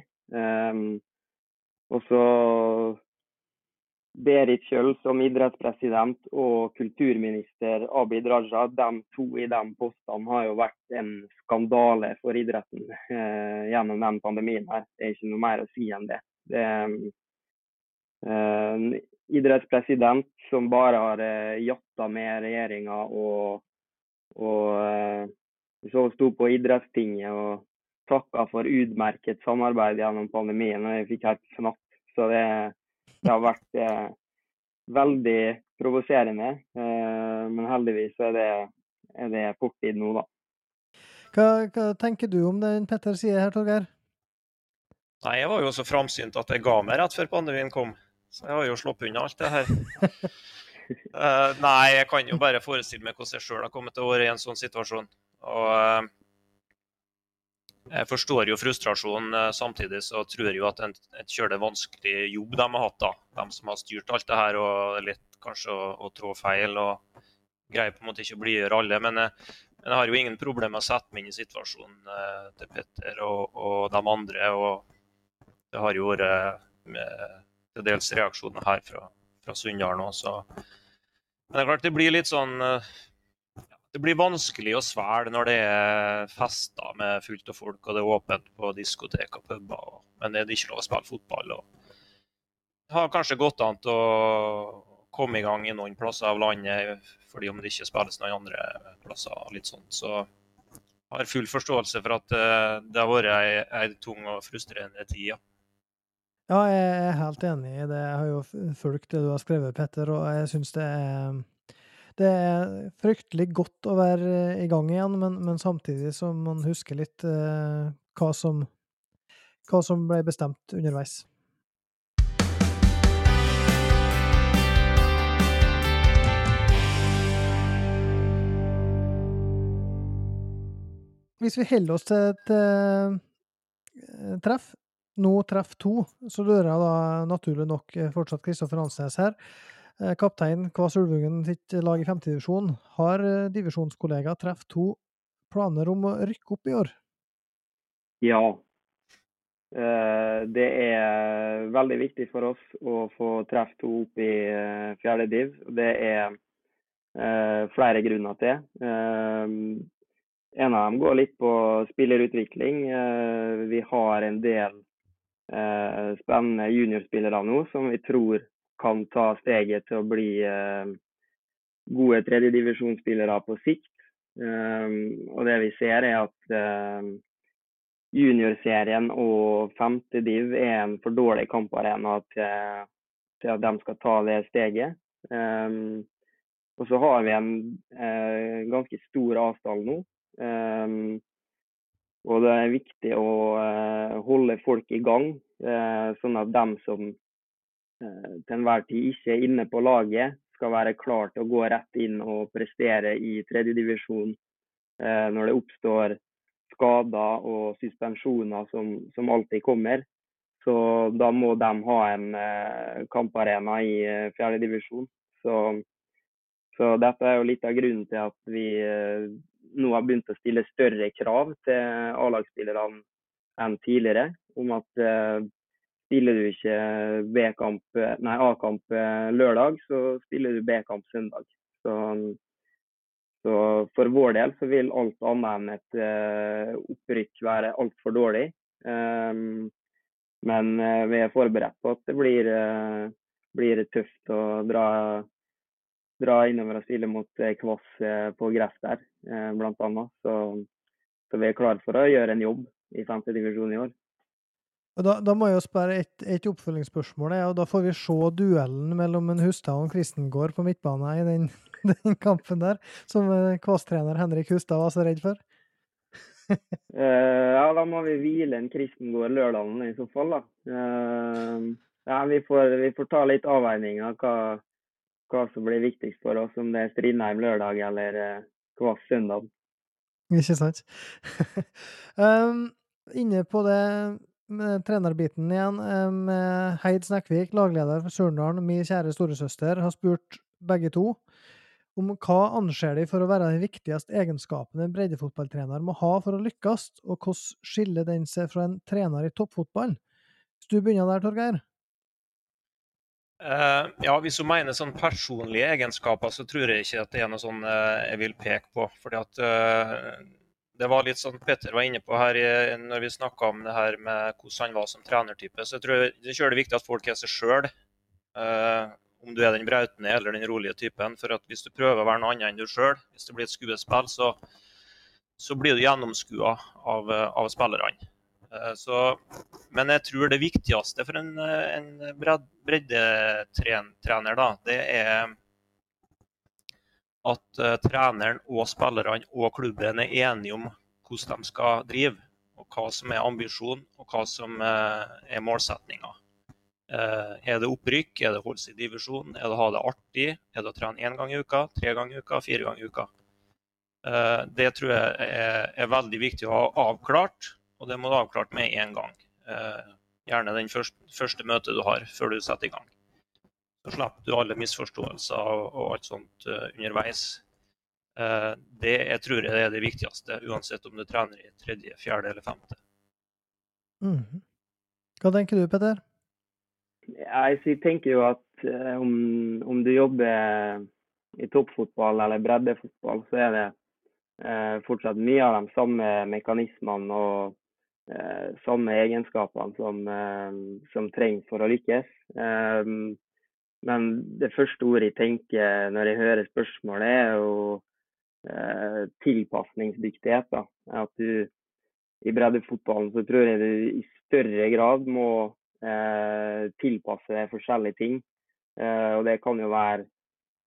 og så Berit Kjøll som idrettspresident og kulturminister Abid Raja, de to i de postene har jo vært en skandale for idretten eh, gjennom den pandemien. her. Det er ikke noe mer å si enn det. det eh, idrettspresident som bare har eh, jatta med regjeringa og, og eh, så sto på idrettstinget og takka for utmerket samarbeid gjennom pandemien. og Jeg fikk helt fnatt. Så det det har vært eh, veldig provoserende. Eh, men heldigvis er det, er det fortid nå, da. Hva, hva, tenker du om det Petter sier her, Torgeir? Nei, Jeg var jo så framsynt at jeg ga meg rett før pandemien kom. Så jeg har jo sluppet unna alt det her. uh, nei, jeg kan jo bare forestille meg hvordan jeg sjøl har kommet til å være i en sånn situasjon. Og uh, jeg forstår jo frustrasjonen. Eh, samtidig så tror jeg jo at en, et kjølig vanskelig jobb de har hatt, da. De som har styrt alt det her og litt kanskje å, å trå feil. og Greier på en måte ikke å blidgjøre alle. Men, eh, men, jeg har jo ingen problemer med å sette meg inn i situasjonen eh, til Petter og, og, de andre. og Det har jo vært til dels reaksjoner her fra, fra Sunndal nå. Så. Men det er klart det blir litt sånn det blir vanskelig å svelge når det er fester med fullt av folk, og det er åpent på diskotek og puber, men det er ikke lov å spille fotball. Og det har kanskje gått an til å komme i gang i noen plasser av landet fordi om det ikke spilles noen andre plasser. litt sånt. Så jeg har full forståelse for at eh, det har vært ei, ei tung og frustrerende tid. Ja. ja, jeg er helt enig i det. Jeg har jo fulgt det du har skrevet, Petter, og jeg syns det er det er fryktelig godt å være eh, i gang igjen, men, men samtidig så man husker litt eh, hva, som, hva som ble bestemt underveis. Hvis vi holder oss til et eh, treff, nå treff to, så lurer jeg da naturlig nok fortsatt Kristoffer Ansnes her. Eh, kaptein Kvas Ulvungen sitt lag i femtedivisjon har eh, divisjonskollega treff to planer om å rykke opp i år? Ja. Eh, det er veldig viktig for oss å få treff to opp i fjerde div. Det er flere grunner til. En av dem går litt på spillerutvikling. Vi har en del spennende juniorspillere nå som vi tror kan ta steget til å bli gode tredjedivisjonsspillere på sikt. Og det vi ser er at juniorserien og femtediv er en for dårlig kamparena til, til at de skal ta det steget. Og så har vi en ganske stor avstand nå. Og det er viktig å holde folk i gang, sånn at de som til enhver tid ikke er inne på laget, skal være klar til å gå rett inn og prestere i tredjedivisjon når det oppstår skader og suspensjoner som, som, alltid kommer. Så da må de ha en eh, kamparena i eh, fjerdedivisjon. Så, så dette er jo litt av grunnen til at vi eh, nå har begynt å stille større krav til A-lagsspillerne enn tidligere. Om at spiller du ikke A-kamp eh, lørdag, så spiller du B-kamp søndag. Så så for vår del så vil alt annet enn et uh, opprykk være altfor dårlig. Um, men uh, vi er forberedt på at det blir, uh, blir tøft å dra, dra innover og spille mot Kvass på gress der, bl.a. Så, så, vi er klare for å gjøre en jobb i femte divisjon i år. Da, da, må jeg jo spørre et, et oppfølgingsspørsmål. og Da får vi se duellen mellom en Hustad og en Kristengård på midtbane i den den kampen der, som eh, Kvass-trener Henrik Hustad var så redd for? uh, ja, da må vi hvile en Kristengård lørdagen i så fall, da. Uh, ja, vi får, vi får, ta litt avveininger hva, hva som blir viktigst for oss, om det er Strindheim lørdag eller uh, Kvass søndag. Ikke sant. um, inne på det trenerbiten igjen. Heid Snekkvik, lagleder for Surnadal, min kjære storesøster, har spurt begge to om hva anser de for å være den viktigste egenskapen en breddefotballtrener må ha for å lykkes, og hvordan skiller den seg fra en trener i toppfotball? Hvis du begynner der, Torgeir? Uh, ja, Hvis hun mener sånn personlige egenskaper, så tror jeg ikke at det er noe sånn uh, jeg vil peke på. fordi at uh, Det var litt sånn Petter var inne på her når vi snakka om det her med hvordan han var som trenertype. så jeg tror det er viktig at folk er seg sjøl om du er den brautende eller den rolige typen. For at hvis du prøver å være noe annet enn du sjøl, hvis det blir et skuespill, så, så blir du gjennomskua av, av spillerne. Så, men jeg tror det viktigste for en, en breddetrener, da, det er at uh, treneren og spillerne og klubben er enige om hvordan de skal drive, og hva som er ambisjonen og hva som uh, er målsettinga. Uh, er det opprykk? Er det holde seg i divisjon? Er det å ha det artig? Er det å trene én gang i uka, tre ganger i uka, fire ganger i uka? Eh, det tror jeg er, er, veldig viktig å ha avklart, og det må du ha avklart med én gang. Eh, gjerne den første, første møtet du har før du setter i gang. Så slipper du alle misforståelser og, og alt sånt underveis. Det jeg tror jeg er det viktigste, uansett om du trener i tredje, fjerde eller femte. Mm. Hva tenker du, Petter? Jeg tenker jo at eh, om, om, du jobber i toppfotball eller breddefotball, så er det eh, fortsatt mye av de samme mekanismene og eh, samme egenskapene som, eh, som, trengs for å lykkes. Men det første ordet jeg tenker når jeg hører spørsmålet, er jo eh, tilpasningsdyktighet. Da. At du i breddefotballen så tror jeg du i større grad må eh, tilpasse forskjellige ting. Eh, og det kan jo være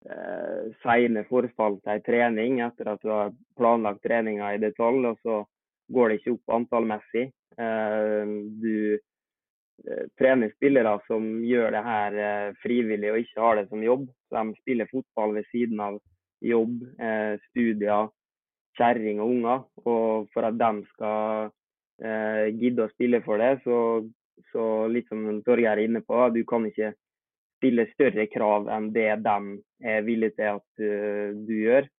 eh, seine forfall til en trening etter at du har planlagt treninga i detalj, og så går det ikke opp antallmessig. Eh, du trener spillere som gjør det her eh, frivillig og ikke har det som jobb. De spiller fotball ved siden av jobb, studier, kjerring og unger. Og for at de skal gidde å spille for det, så så litt som Torgeir er inne på, du kan ikke stille større krav enn det de er villige til at du gjør.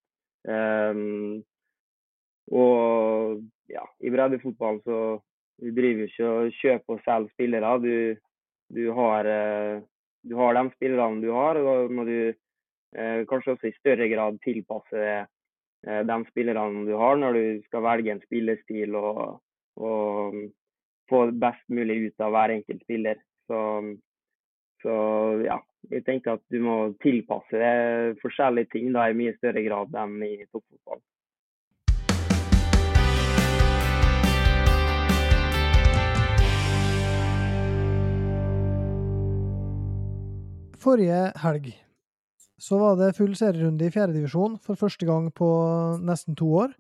Um, og ja, i breddefotball så du driver ikke og kjøper og selger spillere. Du, du, har, eh, du har de spillerne du har, og da må du eh, kanskje også i større grad tilpasse eh, de spillerne du har, når du skal velge en spillestil og, og få best mulig ut av hver enkelt spiller. Så, så ja, jeg tenker at du må tilpasse forskjellige ting da, i mye større grad enn i toppfotball. Forrige helg så var det full serierunde i fjerdedivisjon for første gang på nesten to år.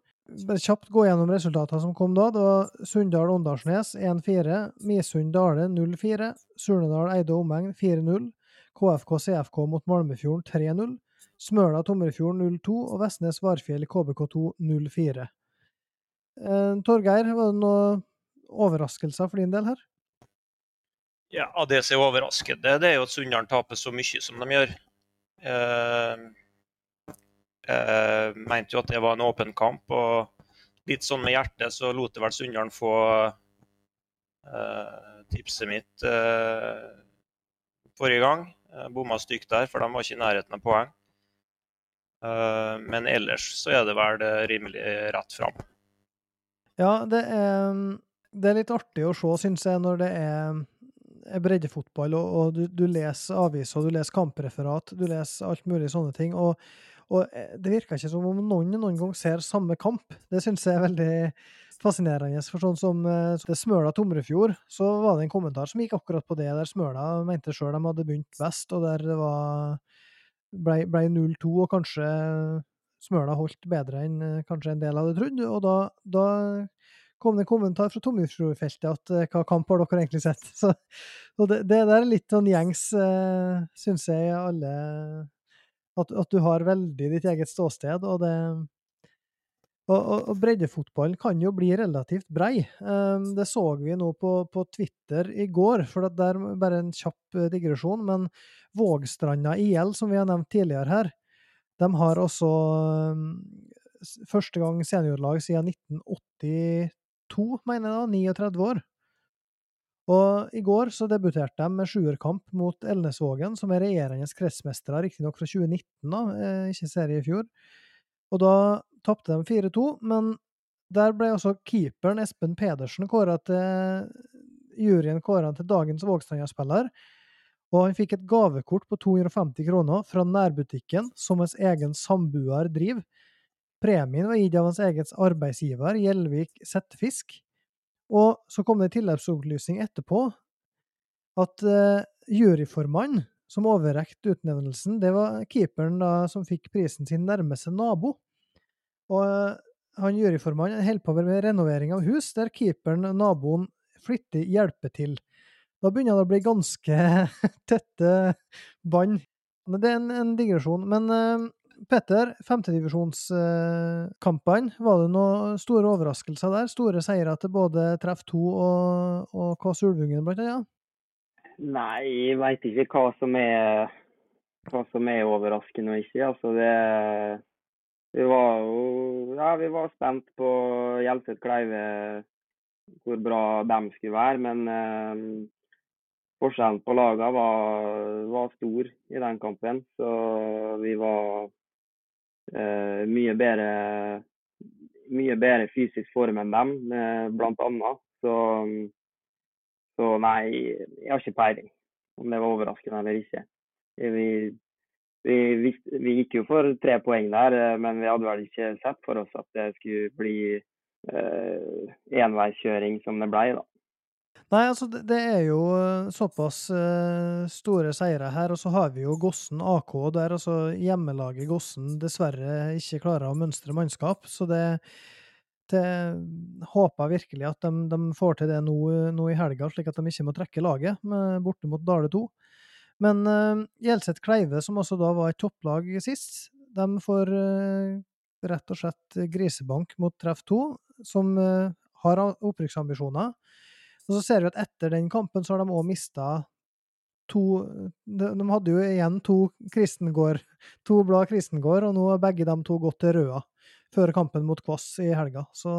Bare kjapt gå gjennom resultatene som kom da. Det var Sunndal-Åndalsnes 1-4, Misund-Dale 0-4, Surnadal-Eide omegn 4-0, KFK-CFK mot Malmefjorden 3-0, Smøla-Tomrefjorden 0-2 og Vestnes-Varfjell KBK2 0-4. Eh, Torgeir, var det noen overraskelser for din del her? Ja, som er overraskende, det er jo at Sunndalen taper så mye som de gjør. Eh, eh, mente jo at det var en åpen kamp. og Litt sånn med hjertet så lot det vel Sunndalen få uh, tipset mitt uh, forrige gang. Uh, Bomma stygt der, for de var ikke i nærheten av poeng. Uh, men ellers så er det vel rimelig rett fram. Ja, det er, det er litt artig å se, syns jeg, når det er breddefotball, og, og du, du, leser aviser, du leser kampreferat, du leser alt mulig sånne ting. Og, og eh, det virker ikke som om noen noen gang ser samme kamp. Det syns jeg er veldig fascinerende. For sånn som eh, det Smøla Tomrefjord, så var det en kommentar som gikk akkurat på det, der Smøla mente sjøl de hadde begynt best, og der det var ble, ble 0-2, og kanskje Smøla holdt bedre enn eh, kanskje en del hadde trodd. Og da, da kom det en kommentar fra Tomjufjordfeltet at eh, hva kamp har dere egentlig sett? Så, det, det, der er litt sånn gjengs, eh, uh, syns jeg, alle at, at, du har veldig ditt eget ståsted, og det og, og, og breddefotballen kan jo bli relativt brei. Um, det så vi nå på, på Twitter i går, for det er bare en kjapp eh, digresjon. Men Vågstranda IL, som vi har nevnt tidligere her, de har også um, første gang seniorlag siden 1982 2, mener jeg da, 39 år. Og i går så debuterte de med sjuerkamp mot Elnesvågen, som er regjerende kretsmestere, riktignok fra 2019, da, eh, ikke serie i fjor. Og da tapte de 4-2, men der ble også keeperen Espen Pedersen kåra til Juryen kåra til dagens Vågstanga-spiller. Og han fikk et gavekort på 250 kroner fra nærbutikken som hans egen samboer driver. Premien var gitt av hans eget arbeidsgiver, Gjelvik Settefisk. Og så kom det en tilleggsopplysning etterpå at uh, juryformannen som overrekte utnevnelsen, det var keeperen da, som fikk prisen sin nærmeste nabo. Og uh, han juryformannen holder på med renovering av hus, der keeperen, og naboen, flittig hjelper til. Da begynner det å bli ganske tette bånd. Det er en, en digresjon. Men uh, Petter, femtedivisjonskampene, var det noen store overraskelser der? Store seire til både Treff 2 og, og KS Ulvungen, blant annet? Nei, jeg veit ikke hva som er hva som er overraskende og ikke. Altså det Vi var jo Ja, vi var spent på Hjelset Kleive, hvor bra de skulle være. Men eh, forskjellen på lagene var, var, stor i den kampen. Så vi var Eh, mye bedre mye bedre fysisk form enn dem, uh, annet. Så, så nei, jeg har ikke peiling om det var overraskende eller ikke. Vi, vi, vi, vi, gikk jo for tre poeng der, eh, men vi hadde vel ikke sett for oss at det skulle bli eh, enveiskjøring som det ble. da. Nei, altså det, det er jo eh, såpass uh, store seire her, og så har vi jo Gossen AK der altså hjemmelaget Gossen dessverre ikke klarer å mønstre mannskap. Så det, det håper virkelig at de, de får til det nå, nå, i helga, slik at de ikke må trekke laget borte mot Dale 2. Men uh, Gjelseth Kleive, som også da var et topplag sist, de får uh, rett og slett grisebank mot Treff 2, som uh, har opprykksambisjoner. Og så ser vi at etter den kampen så har de òg mista to de, de, hadde jo igjen to Kristengård, to blad Kristengård, og nå har begge de to gått til Røa. før kampen mot Kvass i helga. Så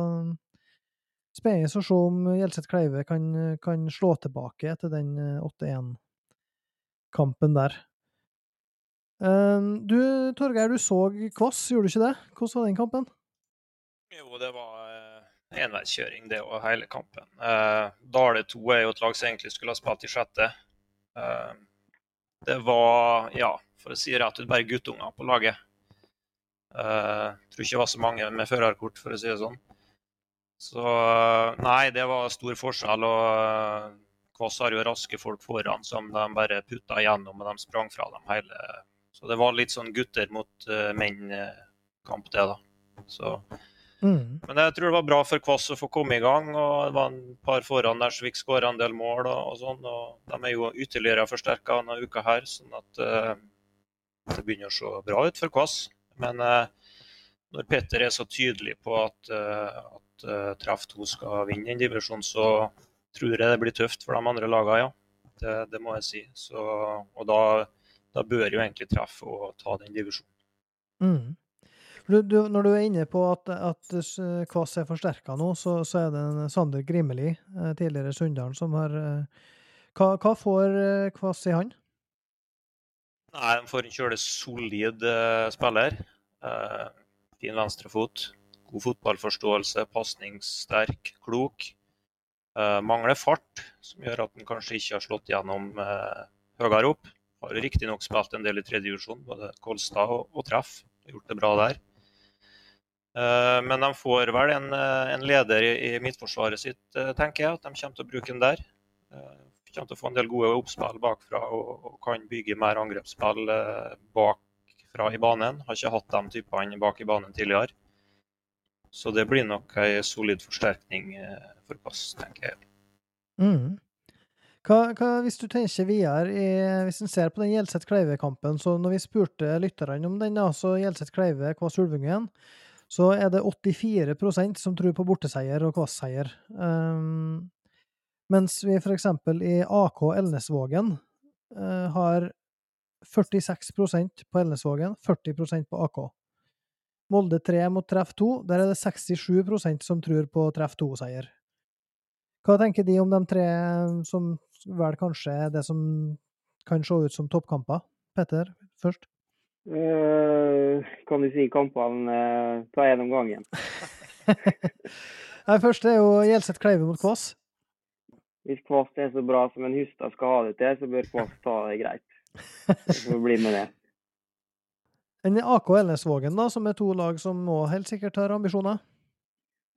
spennende å se om Gjelseth Kleive kan, kan slå tilbake etter den 8-1-kampen der. Um, du, Torgeir, du så Kvass, gjorde du ikke det? Hvordan var den kampen? Jo, det var eh, enveiskjøring, det og hele kampen. Uh, Dale 2 er jo et lag som egentlig skulle ha spilt i sjette. Uh, det var, ja, for å si rett ut, bare guttunger på laget. Uh, tror ikke det var så mange med førerkort, for å si det sånn. Så nei, det var stor forskjell. og Kvass har jo raske folk foran som de bare putta igjennom, og de sprang fra dem hele Så det var litt sånn gutter mot menn-kamp, det, da. Så Mm. men jeg tror det var bra for Kvass å få komme i gang. og Det var en par foran der som fikk skåra en del mål. og, og sånn, og De er jo ytterligere forsterka denne uka her, sånn at uh, det begynner å se bra ut for Kvass. Men uh, når Petter er så tydelig på at, uh, at uh, Treff 2 skal vinne den divisjonen, så tror jeg det blir tøft for de andre lagene, ja. Det, det må jeg si. Så, og da, da bør jo egentlig Treff å ta den divisjonen. Mm. Du, du, når du er inne på at, at Kvass er forsterka nå, så, så er det en Sander Grimeli, eh, tidligere Sunndalen, som har eh, hva, hva får eh, Kvass i han? Nei, Han får en kjølig solid spiller. Eh, fin venstrefot. God fotballforståelse, pasningssterk, klok. Eh, mangler fart, som gjør at han kanskje ikke har slått gjennom eh, høyere opp. Har riktignok spilt en del i tredje divisjon, både Kolstad og, og Treff. Gjort det bra der. Eh, men de får vel en, eh, en leder i, midtforsvaret sitt, eh, tenker jeg. At de kommer til å bruke den der. Kommer til å få en del gode oppspill bakfra og, og kan bygge mer angrepsspill bakfra i banen. Har ikke hatt de typene bak i banen tidligere. Så det blir nok ei solid forsterkning for Pass, tenker jeg. Mm. Hva, hva, hvis du tenker videre, i, hvis en ser på den Gjelseth Kleive-kampen, så når vi spurte lytterne om den, da, så Gjelseth Kleive, Kvass Ulvungen, så er det 84% som tror på borteseier og Kvass-seier. Um, mens vi eksempel i AK Elnesvågen uh, har 46% på Elnesvågen, 40% på AK. Molde 3 mot Treff 2, der er det 67% som tror på Treff 2-seier. Hva tenker de om de tre som vel kanskje er det som kan se ut som toppkamper? Petter, først. Eh, kan du si kampene uh, ta én om gangen? Nei, Først er jo Gjelseth Kleive mot Kvass. Hvis Kvass er så bra som en Hustad skal ha det til, så bør Kvass ta det greit. Så bli med det. Enn AK Elnesvågen, da, som er to lag som nå helt sikkert har ambisjoner?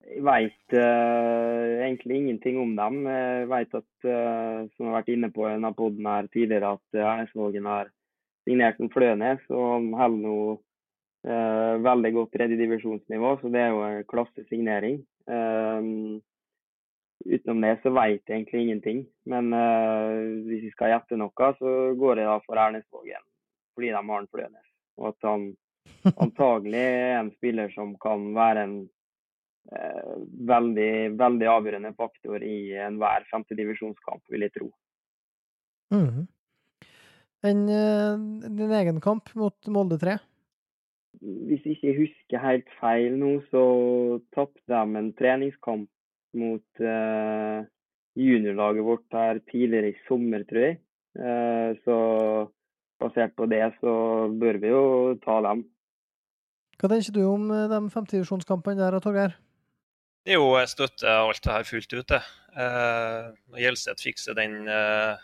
Jeg veit egentlig ingenting om dem. Jeg veit at, uh, som jeg har vært inne på i denne poden her tidligere, at uh, Ernesvågen har signert som Flønes, og han holder nå eh, veldig godt tredjedivisjonsnivå, så det er jo en klassesignering. Eh, utenom det så vet jeg egentlig ingenting. Men eh, hvis vi skal gjette noe, så går jeg da for Ernesvågen, fordi de har en Flønes. Og at han antagelig er en spiller som kan være en eh, veldig, veldig avgjørende faktor i enhver femtedivisjonskamp, vil jeg tro. Mhm. Enn eh, din egen kamp mot Molde 3? Hvis jeg ikke husker helt feil nå, så tapte de en treningskamp mot uh, juniorlaget vårt der tidligere i sommer, tror jeg. Uh, så basert på det, så bør vi jo ta dem. Hva tenker du om de femtivisjonskampene der, Torgeir? Jo, jeg støtter alt det her fullt ut. Eh, når Gjelseth fikser den eh,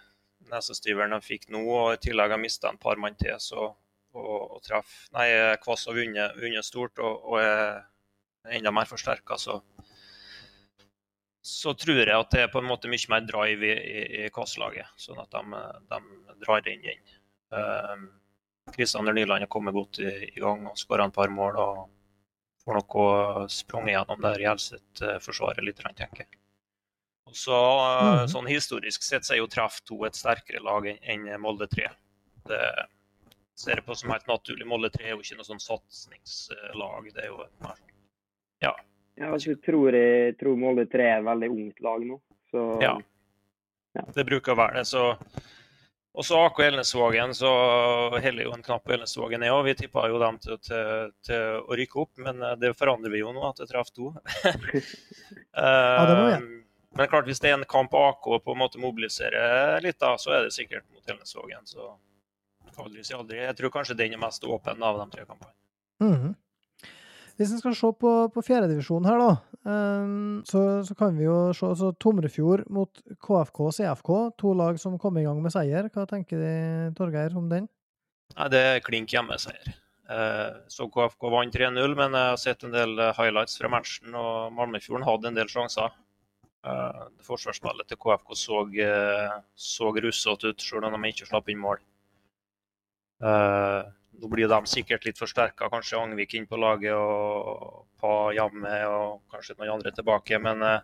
nesestyveren de fikk nå, og i tillegg har mista en par mann til, så og, og treff Nei, Kvass har vunnet, vunnet stort og, og er enda mer forsterka, så så tror jeg at det er på en måte mye mer drive i, i, i Kvass-laget, sånn at de, de drar inn den. Um, Kristiander Nyland har kommet godt i, i gang og skåra et par mål. og får nok sprunget gjennom der Gjelseth-forsvaret litt, tenker jeg. Og så, Mhm. Sånn historisk sett så er jo Treff 2 et sterkere lag enn Molde 3. Det ser jeg på som helt naturlig. Molde 3 er jo ikke noe sånn satsingslag. Det er jo Ja. Ja, så tror jeg tror Molde 3 er et veldig ungt lag nå. Så Ja. Det bruker å være det. Så Og så AK Elnesvågen, så heller jo en knapp på Elnesvågen er òg. Vi tippa jo dem til, til, til, å rykke opp, men eh, det forandrer vi jo nå, at det traff to. Ja, det må vi. Men klart, hvis det er en kamp AK på en måte mobiliserer litt, da, så er det sikkert mot Elnesvågen. Så aldri si aldri. Jeg tror kanskje den er mest åpen av de tre kampene. Mhm. Hvis en skal se på, på fjerdedivisjonen her, da, ehm, så, så kan vi jo se altså Tomrefjord mot KFK og CFK, to lag som kom i gang med seier. Hva tenker de, Torgeir, om den? Nei, det er klink hjemmeseier. Eh, Så KFK vant 3-0, men jeg har sett en del highlights fra matchen, og Malmefjorden hadde en del sjanser. Eh, Forsvarsspillet til KFK så, eh, så russete ut, selv om de ikke slapp inn mål. Eh, Nå blir de sikkert litt forsterka, kanskje Angvik inn på laget og Pa Jamme og kanskje noen andre tilbake. Men eh,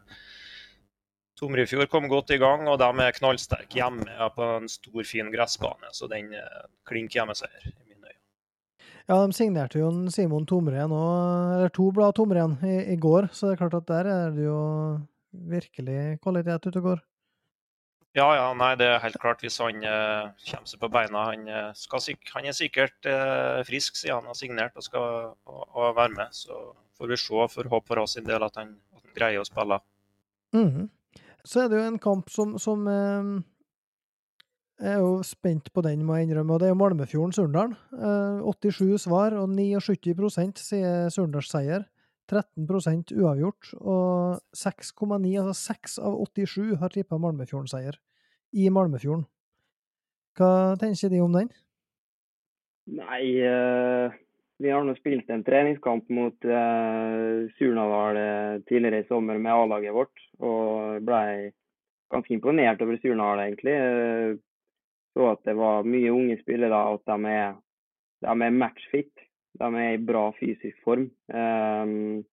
Tomrefjord kom godt i gang, og de er knallsterke hjemme på en stor, fin gressbane. Så den eh, klinker hjemmeseier i mine øyne. Ja, de signerte jo Simon Tomren nå, eller to blad Tomren, i, i går, så det er klart at der er det jo virkelig kvalitet ute og går. Ja, ja, nei, det er helt klart. Hvis han eh, kommer seg på beina Han, eh, skal, han er sikkert eh, frisk siden han har signert og skal og, og være med. Så får vi se. Får håpe for oss sin del at han, at han greier å spille. Mhm. Så er det jo en kamp som, som eh, Jeg er jo spent på den, må jeg innrømme, og det er jo Malmefjorden-Surndalen. Eh, 87 svar og 79% sier Surndals seier. 13% uavgjort, og 6,9, altså 6 av 87 har tippa Malmefjorden-seier i Malmefjorden. Hva tenker de om den? Nei, eh, vi har nå spilt en treningskamp mot uh, Surnadal eh, tidligere i sommer med A-laget vårt. Og ble ganske imponert over Surnadal, egentlig. Eh, så at det var mye unge spillere, og at de er, de er matchfit. De er i bra fysisk form. Um,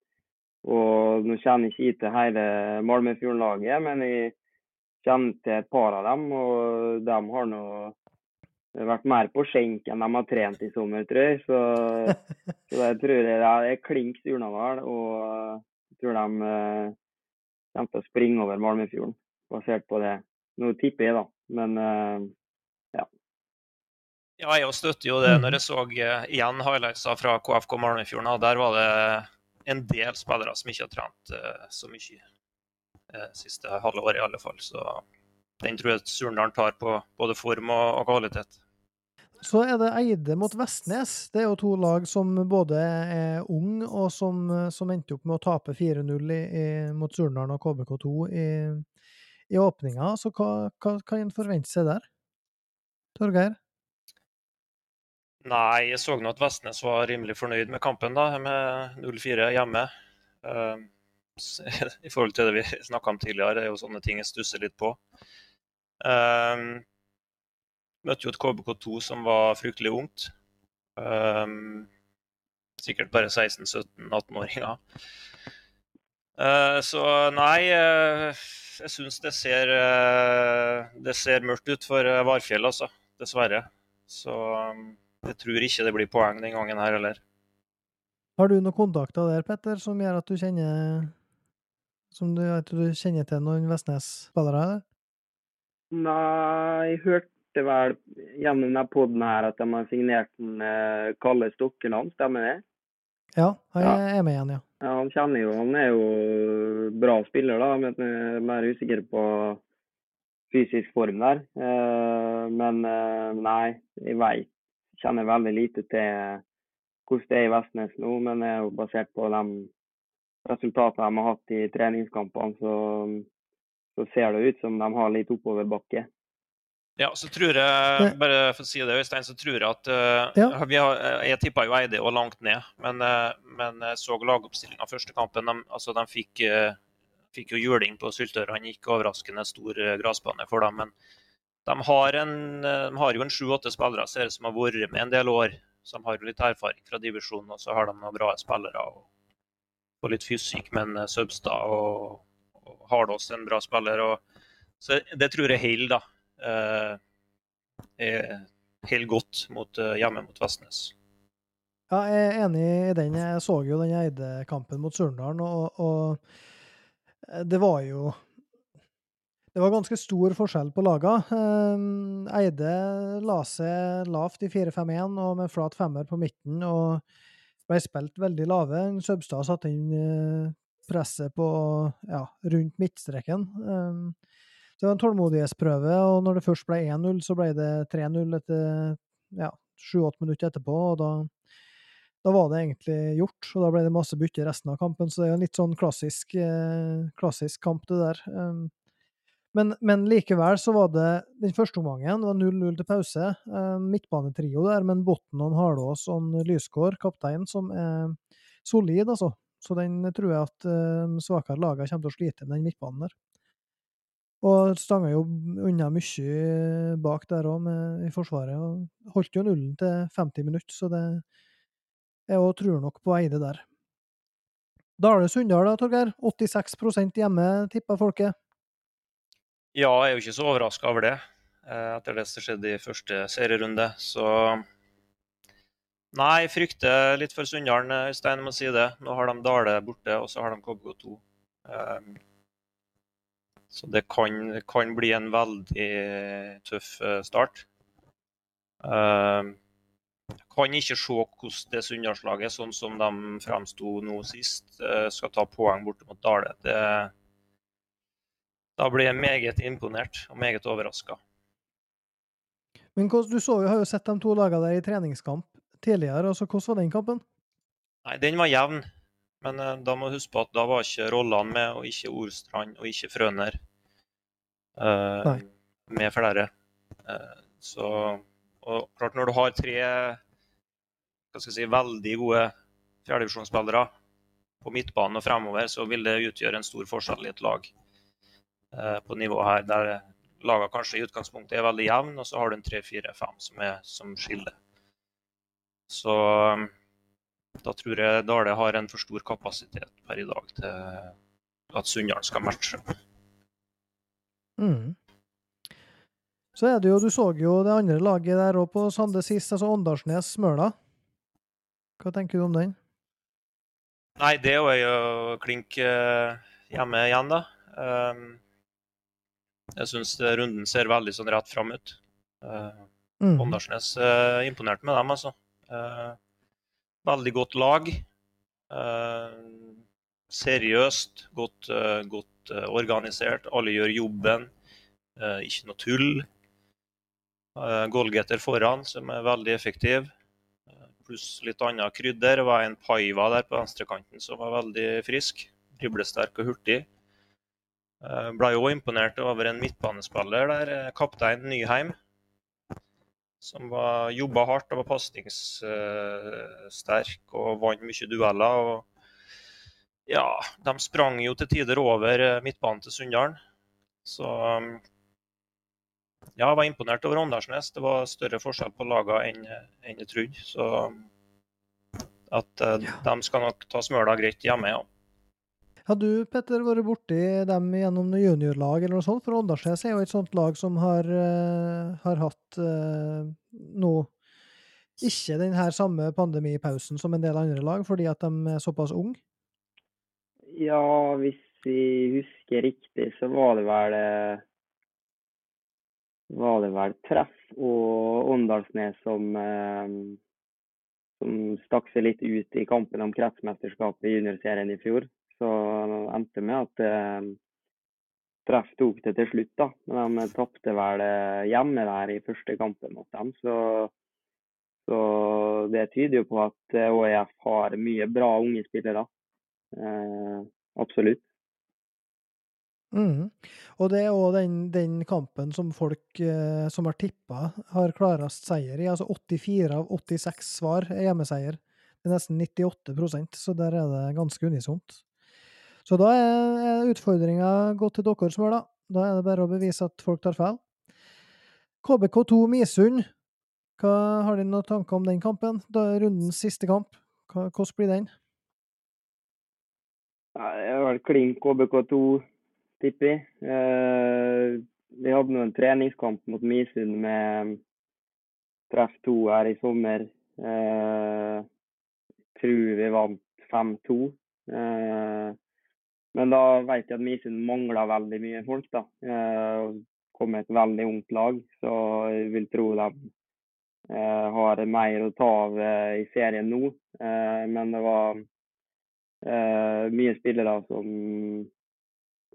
og nå kjenner jeg ikke til hele Malmefjorden-laget, men jeg kjenner til et par av dem. Og de har nå vært mer på skjenk enn de har trent i sommer, tror jeg. Så, så jeg tror det er klink Surnadal. Og jeg tror de eh, kommer til å springe over Malmefjorden, basert på det. Nå tipper jeg, da. Men eh, Ja, jeg støtter jo det når jeg så eh, igjen highlightsa fra KFK Malmefjorden. Der var det en del spillere som ikke har trent eh, så mye eh, siste halve året, i alle fall. Så den tror jeg Surndalen tar på både form og, og kvalitet. Så er det Eide mot Vestnes. Det er jo to lag som både er unge, og som, som endte opp med å tape 4-0 i, i, mot Surndalen og KBK2 i, i åpninga. Så hva, hva kan en forvente seg der? Torgeir? Nei, jeg så nå at Vestnes var rimelig fornøyd med kampen, da, med 0-4 hjemme. Eh, I forhold til det vi snakka om tidligere, det er jo sånne ting jeg stusser litt på. Eh, møtte jo et KBK2 som var fryktelig ungt. Eh, sikkert bare 16-17-18-åringer. Eh, så nei, eh, jeg syns det eh, Det ser mørkt ut for eh, Varfjell, altså. Dessverre. Så um, jeg tror ikke det blir poeng den gangen her heller. Har du noen kontakter der, Petter, som gjør at du kjenner Som du, at du kjenner til noen Vestnes-spillere? Nei, jeg hørte vel gjennom denne poden her at de har signert den eh, Kalle Stokkeland, stemmer det? Ja, han Ja. er med igjen, ja. Ja, han kjenner jo Han er jo bra spiller, da, men jeg er mer usikker på fysisk form der. Eh, men eh, nei, jeg vet Kjenner veldig lite til hvordan det er i Vestnes nå, men det er jo basert på de resultatene de har hatt i treningskampene, så, så ser det ut som de har litt oppoverbakke. Ja, så tror jeg, bare for å si det, Øystein, så tror jeg at uh, Ja. vi har, eh, Jeg tippa jo Eide og langt ned, men, uh, men jeg så lagoppstillinga første kampen. De, altså, de fikk, uh, fikk jo juling på Syltørene, ikke overraskende stor eh, gressbane for dem. Men de har, en, eh, de har jo en sju-åtte spillere ser som har vært med en del år, som har litt erfaring fra divisjonen, og så har de noen bra spillere. og, og litt fysikk, men en Søbstad og, og er en bra spiller. og så Det tror jeg holder, da eh, er helt godt mot, eh, hjemme mot Vestnes. Ja, jeg er enig i den. Jeg så jo den Eide-kampen mot Surndalen, og, og det var jo Det var ganske stor forskjell på laga. Um, Eide la seg lavt i 4-5-1 og med flat femmer på midten og ble spilt veldig lave. Søbstad satte inn uh, presset på ja, rundt midtstreken. Um, det var en tålmodighetsprøve, og når det først ble 1-0, så ble det 3-0 etter ja, 7-8 minutter etterpå. og da, da, var det egentlig gjort, og da ble det masse bytte resten av kampen. Så det er en litt sånn klassisk, eh, klassisk kamp, det der. Men, men, likevel så var det den første omgangen var 0-0 til pause. Eh, midtbanetrio der, men Botten, Harlås og Lysgård, kaptein, som er solid, altså. Så den tror jeg at eh, svakere lagene kommer til å slite med den midtbanen der. Og stanga jo unna mye bak der òg, i Forsvaret. og Holdt jo nullen til 50 minutter, så det Jeg òg tror nok på Eide der. Dale-Sunndal da, Torgeir? 86% hjemme, tipper folket. Ja, jeg er jo ikke så overraska over det, eh, etter det som skjedde i første serierunde. Så Nei, jeg frykter litt for Sunndalen, Øystein, må si det. Nå har de Dale borte, og så har de KBK2. Um, så det kan, kan, bli en veldig tøff eh, start. Um, jeg kan ikke se hvordan det Sunndalslaget, sånn som de fremsto nå sist, eh, skal ta poeng borte mot Dale. Det, da blir jeg meget imponert og meget overraska. Men du så vi har jo sett de to lagene der i treningskamp tidligere. altså Hvordan var den kampen? Nei, Den var jevn. Men uh, da må du huske på at da var ikke Rolland med, og ikke Orstrand og ikke Frøner uh, med flere. Uh, så og klart Når du har tre hva skal jeg si, veldig gode fjerdedivisjonsspillere på midtbanen og fremover, så vil det utgjøre en stor forskjell i et lag. Eh, på nivået her, der lagene kanskje i utgangspunktet er veldig jevne, og så har du en 3-4-5 som, som skiller. Så eh, da tror jeg Dale har en for stor kapasitet per i dag til at Sunndal skal matche. Mm. Så er det jo, Du så jo det andre laget der òg på Sande sist, altså Åndalsnes-Smøla. Hva tenker du om den? Nei, det er jo klink eh, hjemme igjen, da. Um, jeg syns runden ser veldig sånn rett fram ut. Uh, mm. Åndalsnes uh, imponerte med dem, altså. Veldig godt lag. Seriøst, godt, godt organisert. Alle gjør jobben. ikke noe tull. Goalgetter foran, som er veldig effektiv. Pluss litt annet krydder. Det var en Paiva der på venstrekanten som var veldig frisk. Driblesterk og hurtig. Eh, ble jo imponert over en midtbanespiller der, eh, kaptein Nyheim, som var, jobba hardt og var pasningssterk og vant mye dueller. og ja, de sprang jo til tider over eh, midtbanen til Sunndalen. Så ja, jeg var imponert over Åndalsnes. Det var større forskjell på lagene enn, enn jeg trodde. Så at de skal nok ta smøla greit hjemme, ja. Har du, Petter, vært borti dem gjennom noe juniorlag eller noe sånt? For Åndalsnes er jo et sånt lag som har, uh, har hatt uh, ikke den her samme pandemipausen som en del andre lag, fordi at de er såpass unge? Ja, hvis vi husker riktig, så var det vel eh, var det vel Treff og Åndalsnes som, som stakk seg litt ut i kampen om kretsmesterskapet i juniorserien i fjor. Så endte med at eh, treff tok det til slutt, da. Men de tapte vel eh, hjemme der i første kampen mot dem. Så, så det tyder jo på at ÅIF har mye bra unge spillere. Eh, absolutt. Mm. Og det er òg den, den, kampen som folk eh, som har tippa, har klarest seier i. Altså 84 av 86 svar er hjemmeseier. Det er nesten 98% så der er det ganske unisont. Så da er utfordringa gått til dere som hører, da. Da er det bare å bevise at folk tar feil. KBK2 Misund, hva har dere noen tanker om den kampen? Da er rundens siste kamp. hvordan blir den? Det er vel klink KBK2, tipper jeg. Eh, vi hadde nå en treningskamp mot Misund med treff 2 her i sommer. Eh, tror vi vant 5-2. Eh, Men da vet jeg at Misund mangler veldig mye folk. da. Kom kom et veldig ungt lag, så jeg vil tro de eh, har mer å ta av eh, i serien nå. Eh, men det var eh, mye spillere som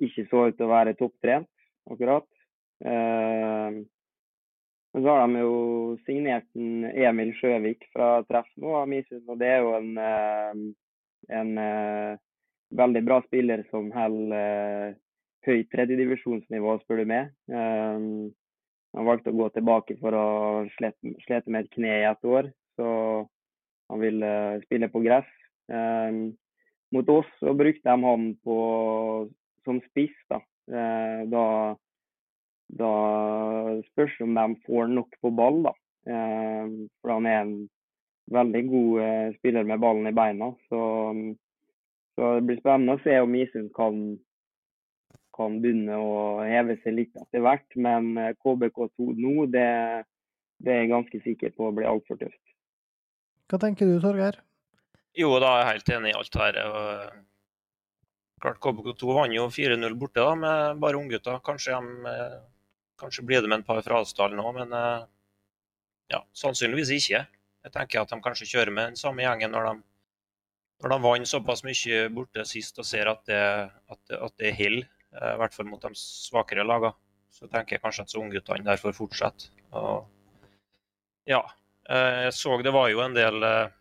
ikke så ut til å være topptrent, akkurat. Eh, men så har de jo signert Emil Sjøvik fra Treff nå, av Misund, og det er jo en, eh, en eh, veldig bra spiller som holder eh, høyt tredjedivisjonsnivå, spør du meg. Um, han valgte å gå tilbake for å slete, med et kne i et år, så han ville uh, spille på gress. Um, mot oss så brukte de han på, som spiss. Da. Uh, da, da spørs om de får nok på ball. Da. Uh, for han er en veldig god spiller med ballen i beina. Så så det blir spennende å se om Isund kan, kan begynne å heve seg litt etter hvert. Men eh, KBK2 nå, det, det er jeg ganske sikker på blir altfor tøft. Hva tenker du, Torgeir? Jo, da er jeg helt enig i alt her. Klart KBK2 vant jo 4-0 borte da, med bare unggutter. Kanskje, kanskje blir det med en par fra Asdalen òg, men eh, ja, sannsynligvis ikke. Jeg tenker at de kanskje kjører med den samme gjengen når de når de vant såpass mye borte sist og ser at det, at det, at det holder, eh, i hvert fall mot de svakere lagene, så tenker jeg kanskje at så ungguttene derfor fortsetter. Og, ja, eh, jeg så det var jo en del eh,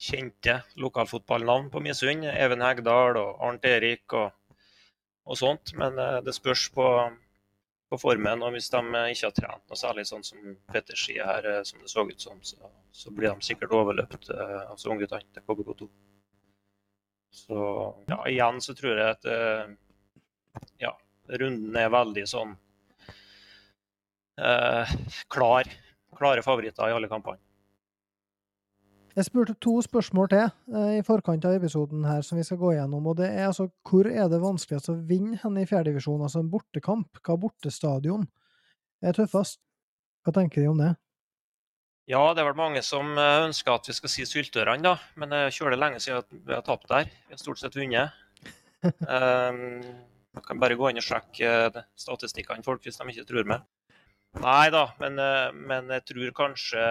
kjente lokalfotballnavn på Misund. Even Hegdal og Arnt Erik og, og sånt. Men det spørs på, på formen. Og hvis de ikke har trent noe særlig, sånn som Petter sier her, eh, som det så ut som, så, så blir de sikkert overløpt, eh, altså ungguttene til KBK2. Så ja, igjen så tror jeg at eh, ja, runden er veldig sånn eh, klar. Klare favoritter i alle kampene. Jeg spurte to spørsmål til eh, i forkant av episoden her som vi skal gå gjennom. og det er altså, Hvor er det vanskeligst å vinne henne i fjerdedivisjon? Altså en bortekamp? Hva bortestadion er tøffest? Hva tenker de om det? Ja, det er vel mange som eh, ønsker at vi skal si Syltørene, da. Men det er lenge siden vi har tapt der. Vi har stort sett vunnet. um, man kan bare gå inn og sjekke eh, statistikkene folk hvis de ikke tror meg. Nei da, men, men jeg tror kanskje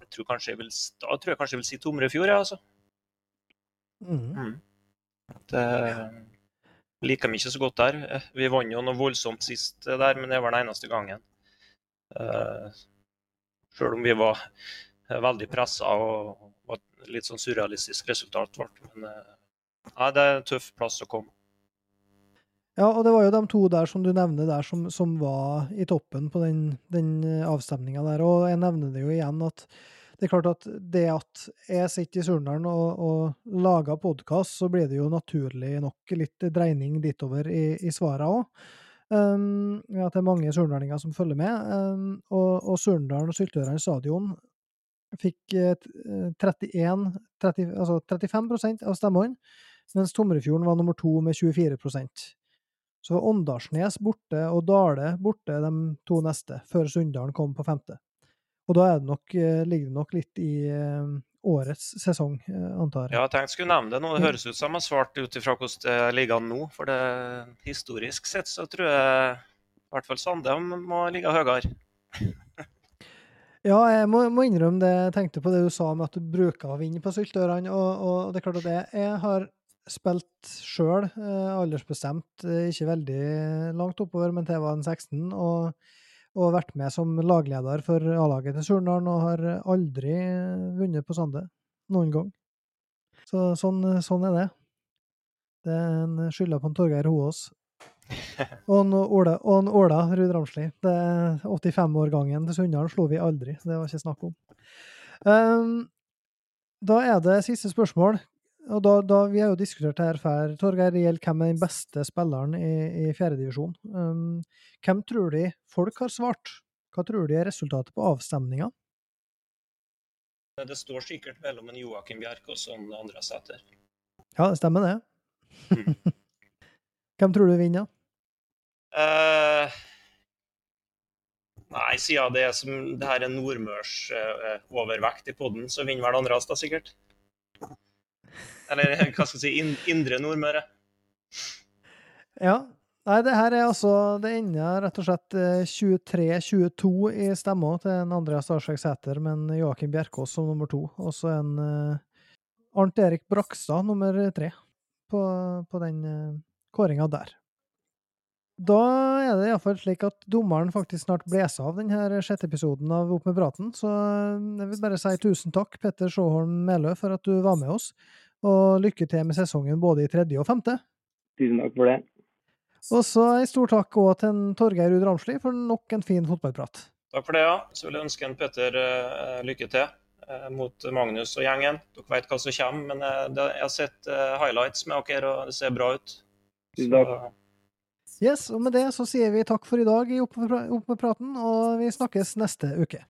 jeg tror kanskje jeg vil, da tror jeg kanskje jeg vil si Tomrefjord, jeg, altså. Mm. Mm. Det liker meg ikke så godt der. Vi vant jo noe voldsomt sist der, men det var den eneste gangen. Uh, Sjøl om vi var veldig pressa og var et litt sånn surrealistisk resultat ble. Men uh, nei, det er en tøff plass å komme. Ja, og det var jo de to der som du nevner der, som, som var i toppen på den, den avstemninga der. Og jeg nevner det jo igjen at det er klart at det at jeg sitter i Surnadal og, og lager podkast, så blir det jo naturlig nok litt dreining ditover i, i svara òg. Um, at det er mange surnadalinger som følger med. Um, og, og Surndalen og Syltørene stadion fikk eh, 31, 30, altså 35% av stemmene, mens Tomrefjorden var nummer to med 24 så var Åndalsnes borte og Dale borte de to neste, før Sunndalen kom på femte. Og da det nok, eh, ligger det nok litt i uh, årets sesong, uh, antar jeg. Ja, jeg tenkte jeg skulle nevne det nå. Det høres ut som jeg har svart ut ifra hvordan det ligger an nå. For det, historisk sett så tror jeg i hvert fall Sande må ligge høyere. ja, jeg må, må, innrømme det jeg tenkte på det du sa med at du bruker å vinne på Syltørene. Og, og, det er klart at jeg, jeg har spilt sjøl, eh, aldersbestemt, eh, ikke veldig langt oppover, men til jeg var en 16. Og, og vært med som lagleder for A-laget til Surnadal, og har aldri vunnet på Sande. Noen gang. Så sånn, sånn er det. Det er en skylda på en Torgeir Hoaas. Og en Ola, og en Ola Ruud Ramsli. 85-årgangen til Sunndalen slo vi aldri. Det var ikke snakk om. Um, da er det siste spørsmål. Og da, da, Vi har jo diskutert her før, Torgeir. Det gjelder hvem er den beste spilleren i, i fjerdedivisjon. Um, hvem tror de folk har svart? Hva tror de er resultatet på avstemninga? Det står sikkert mellom en Joakim Bjerkås og en andre Sæter. Ja, det stemmer det. Mm. hvem tror du vinner? Uh, nei, siden det, er som, det her er nordmørs uh, overvekt i poden, så vinner vel Andreas da sikkert. Eller hva skal jeg si, indre Nordmøre. Ja. Nei, det her er altså Det ender rett og slett eh, 23-22 i stemma til en Andreas Starsek Sæter, men Joakim Bjerkås som nummer to. Og så en eh, Arnt Erik Brakstad nummer tre på, på den uh, kåringa der. Da er det iallfall slik at dommeren faktisk snart blåser av denne sjette episoden av Opp med praten, så eh, jeg vil bare si tusen takk, Petter Sjåholm Melø, for at du var med oss, og lykke til med sesongen både i tredje og femte. Tusen takk for det. Og så en stor takk òg til Torgeir Ruud Ramsli for nok en fin fotballprat. Takk for det, ja. Så vil jeg ønske en Petter uh, lykke til uh, mot Magnus og gjengen. Dere vet hva som kommer, men uh, det, jeg har sett highlights med dere, og det ser bra ut. Tusen takk. Yes, og med det så sier vi takk for i dag i Opp med praten, og vi snakkes neste uke.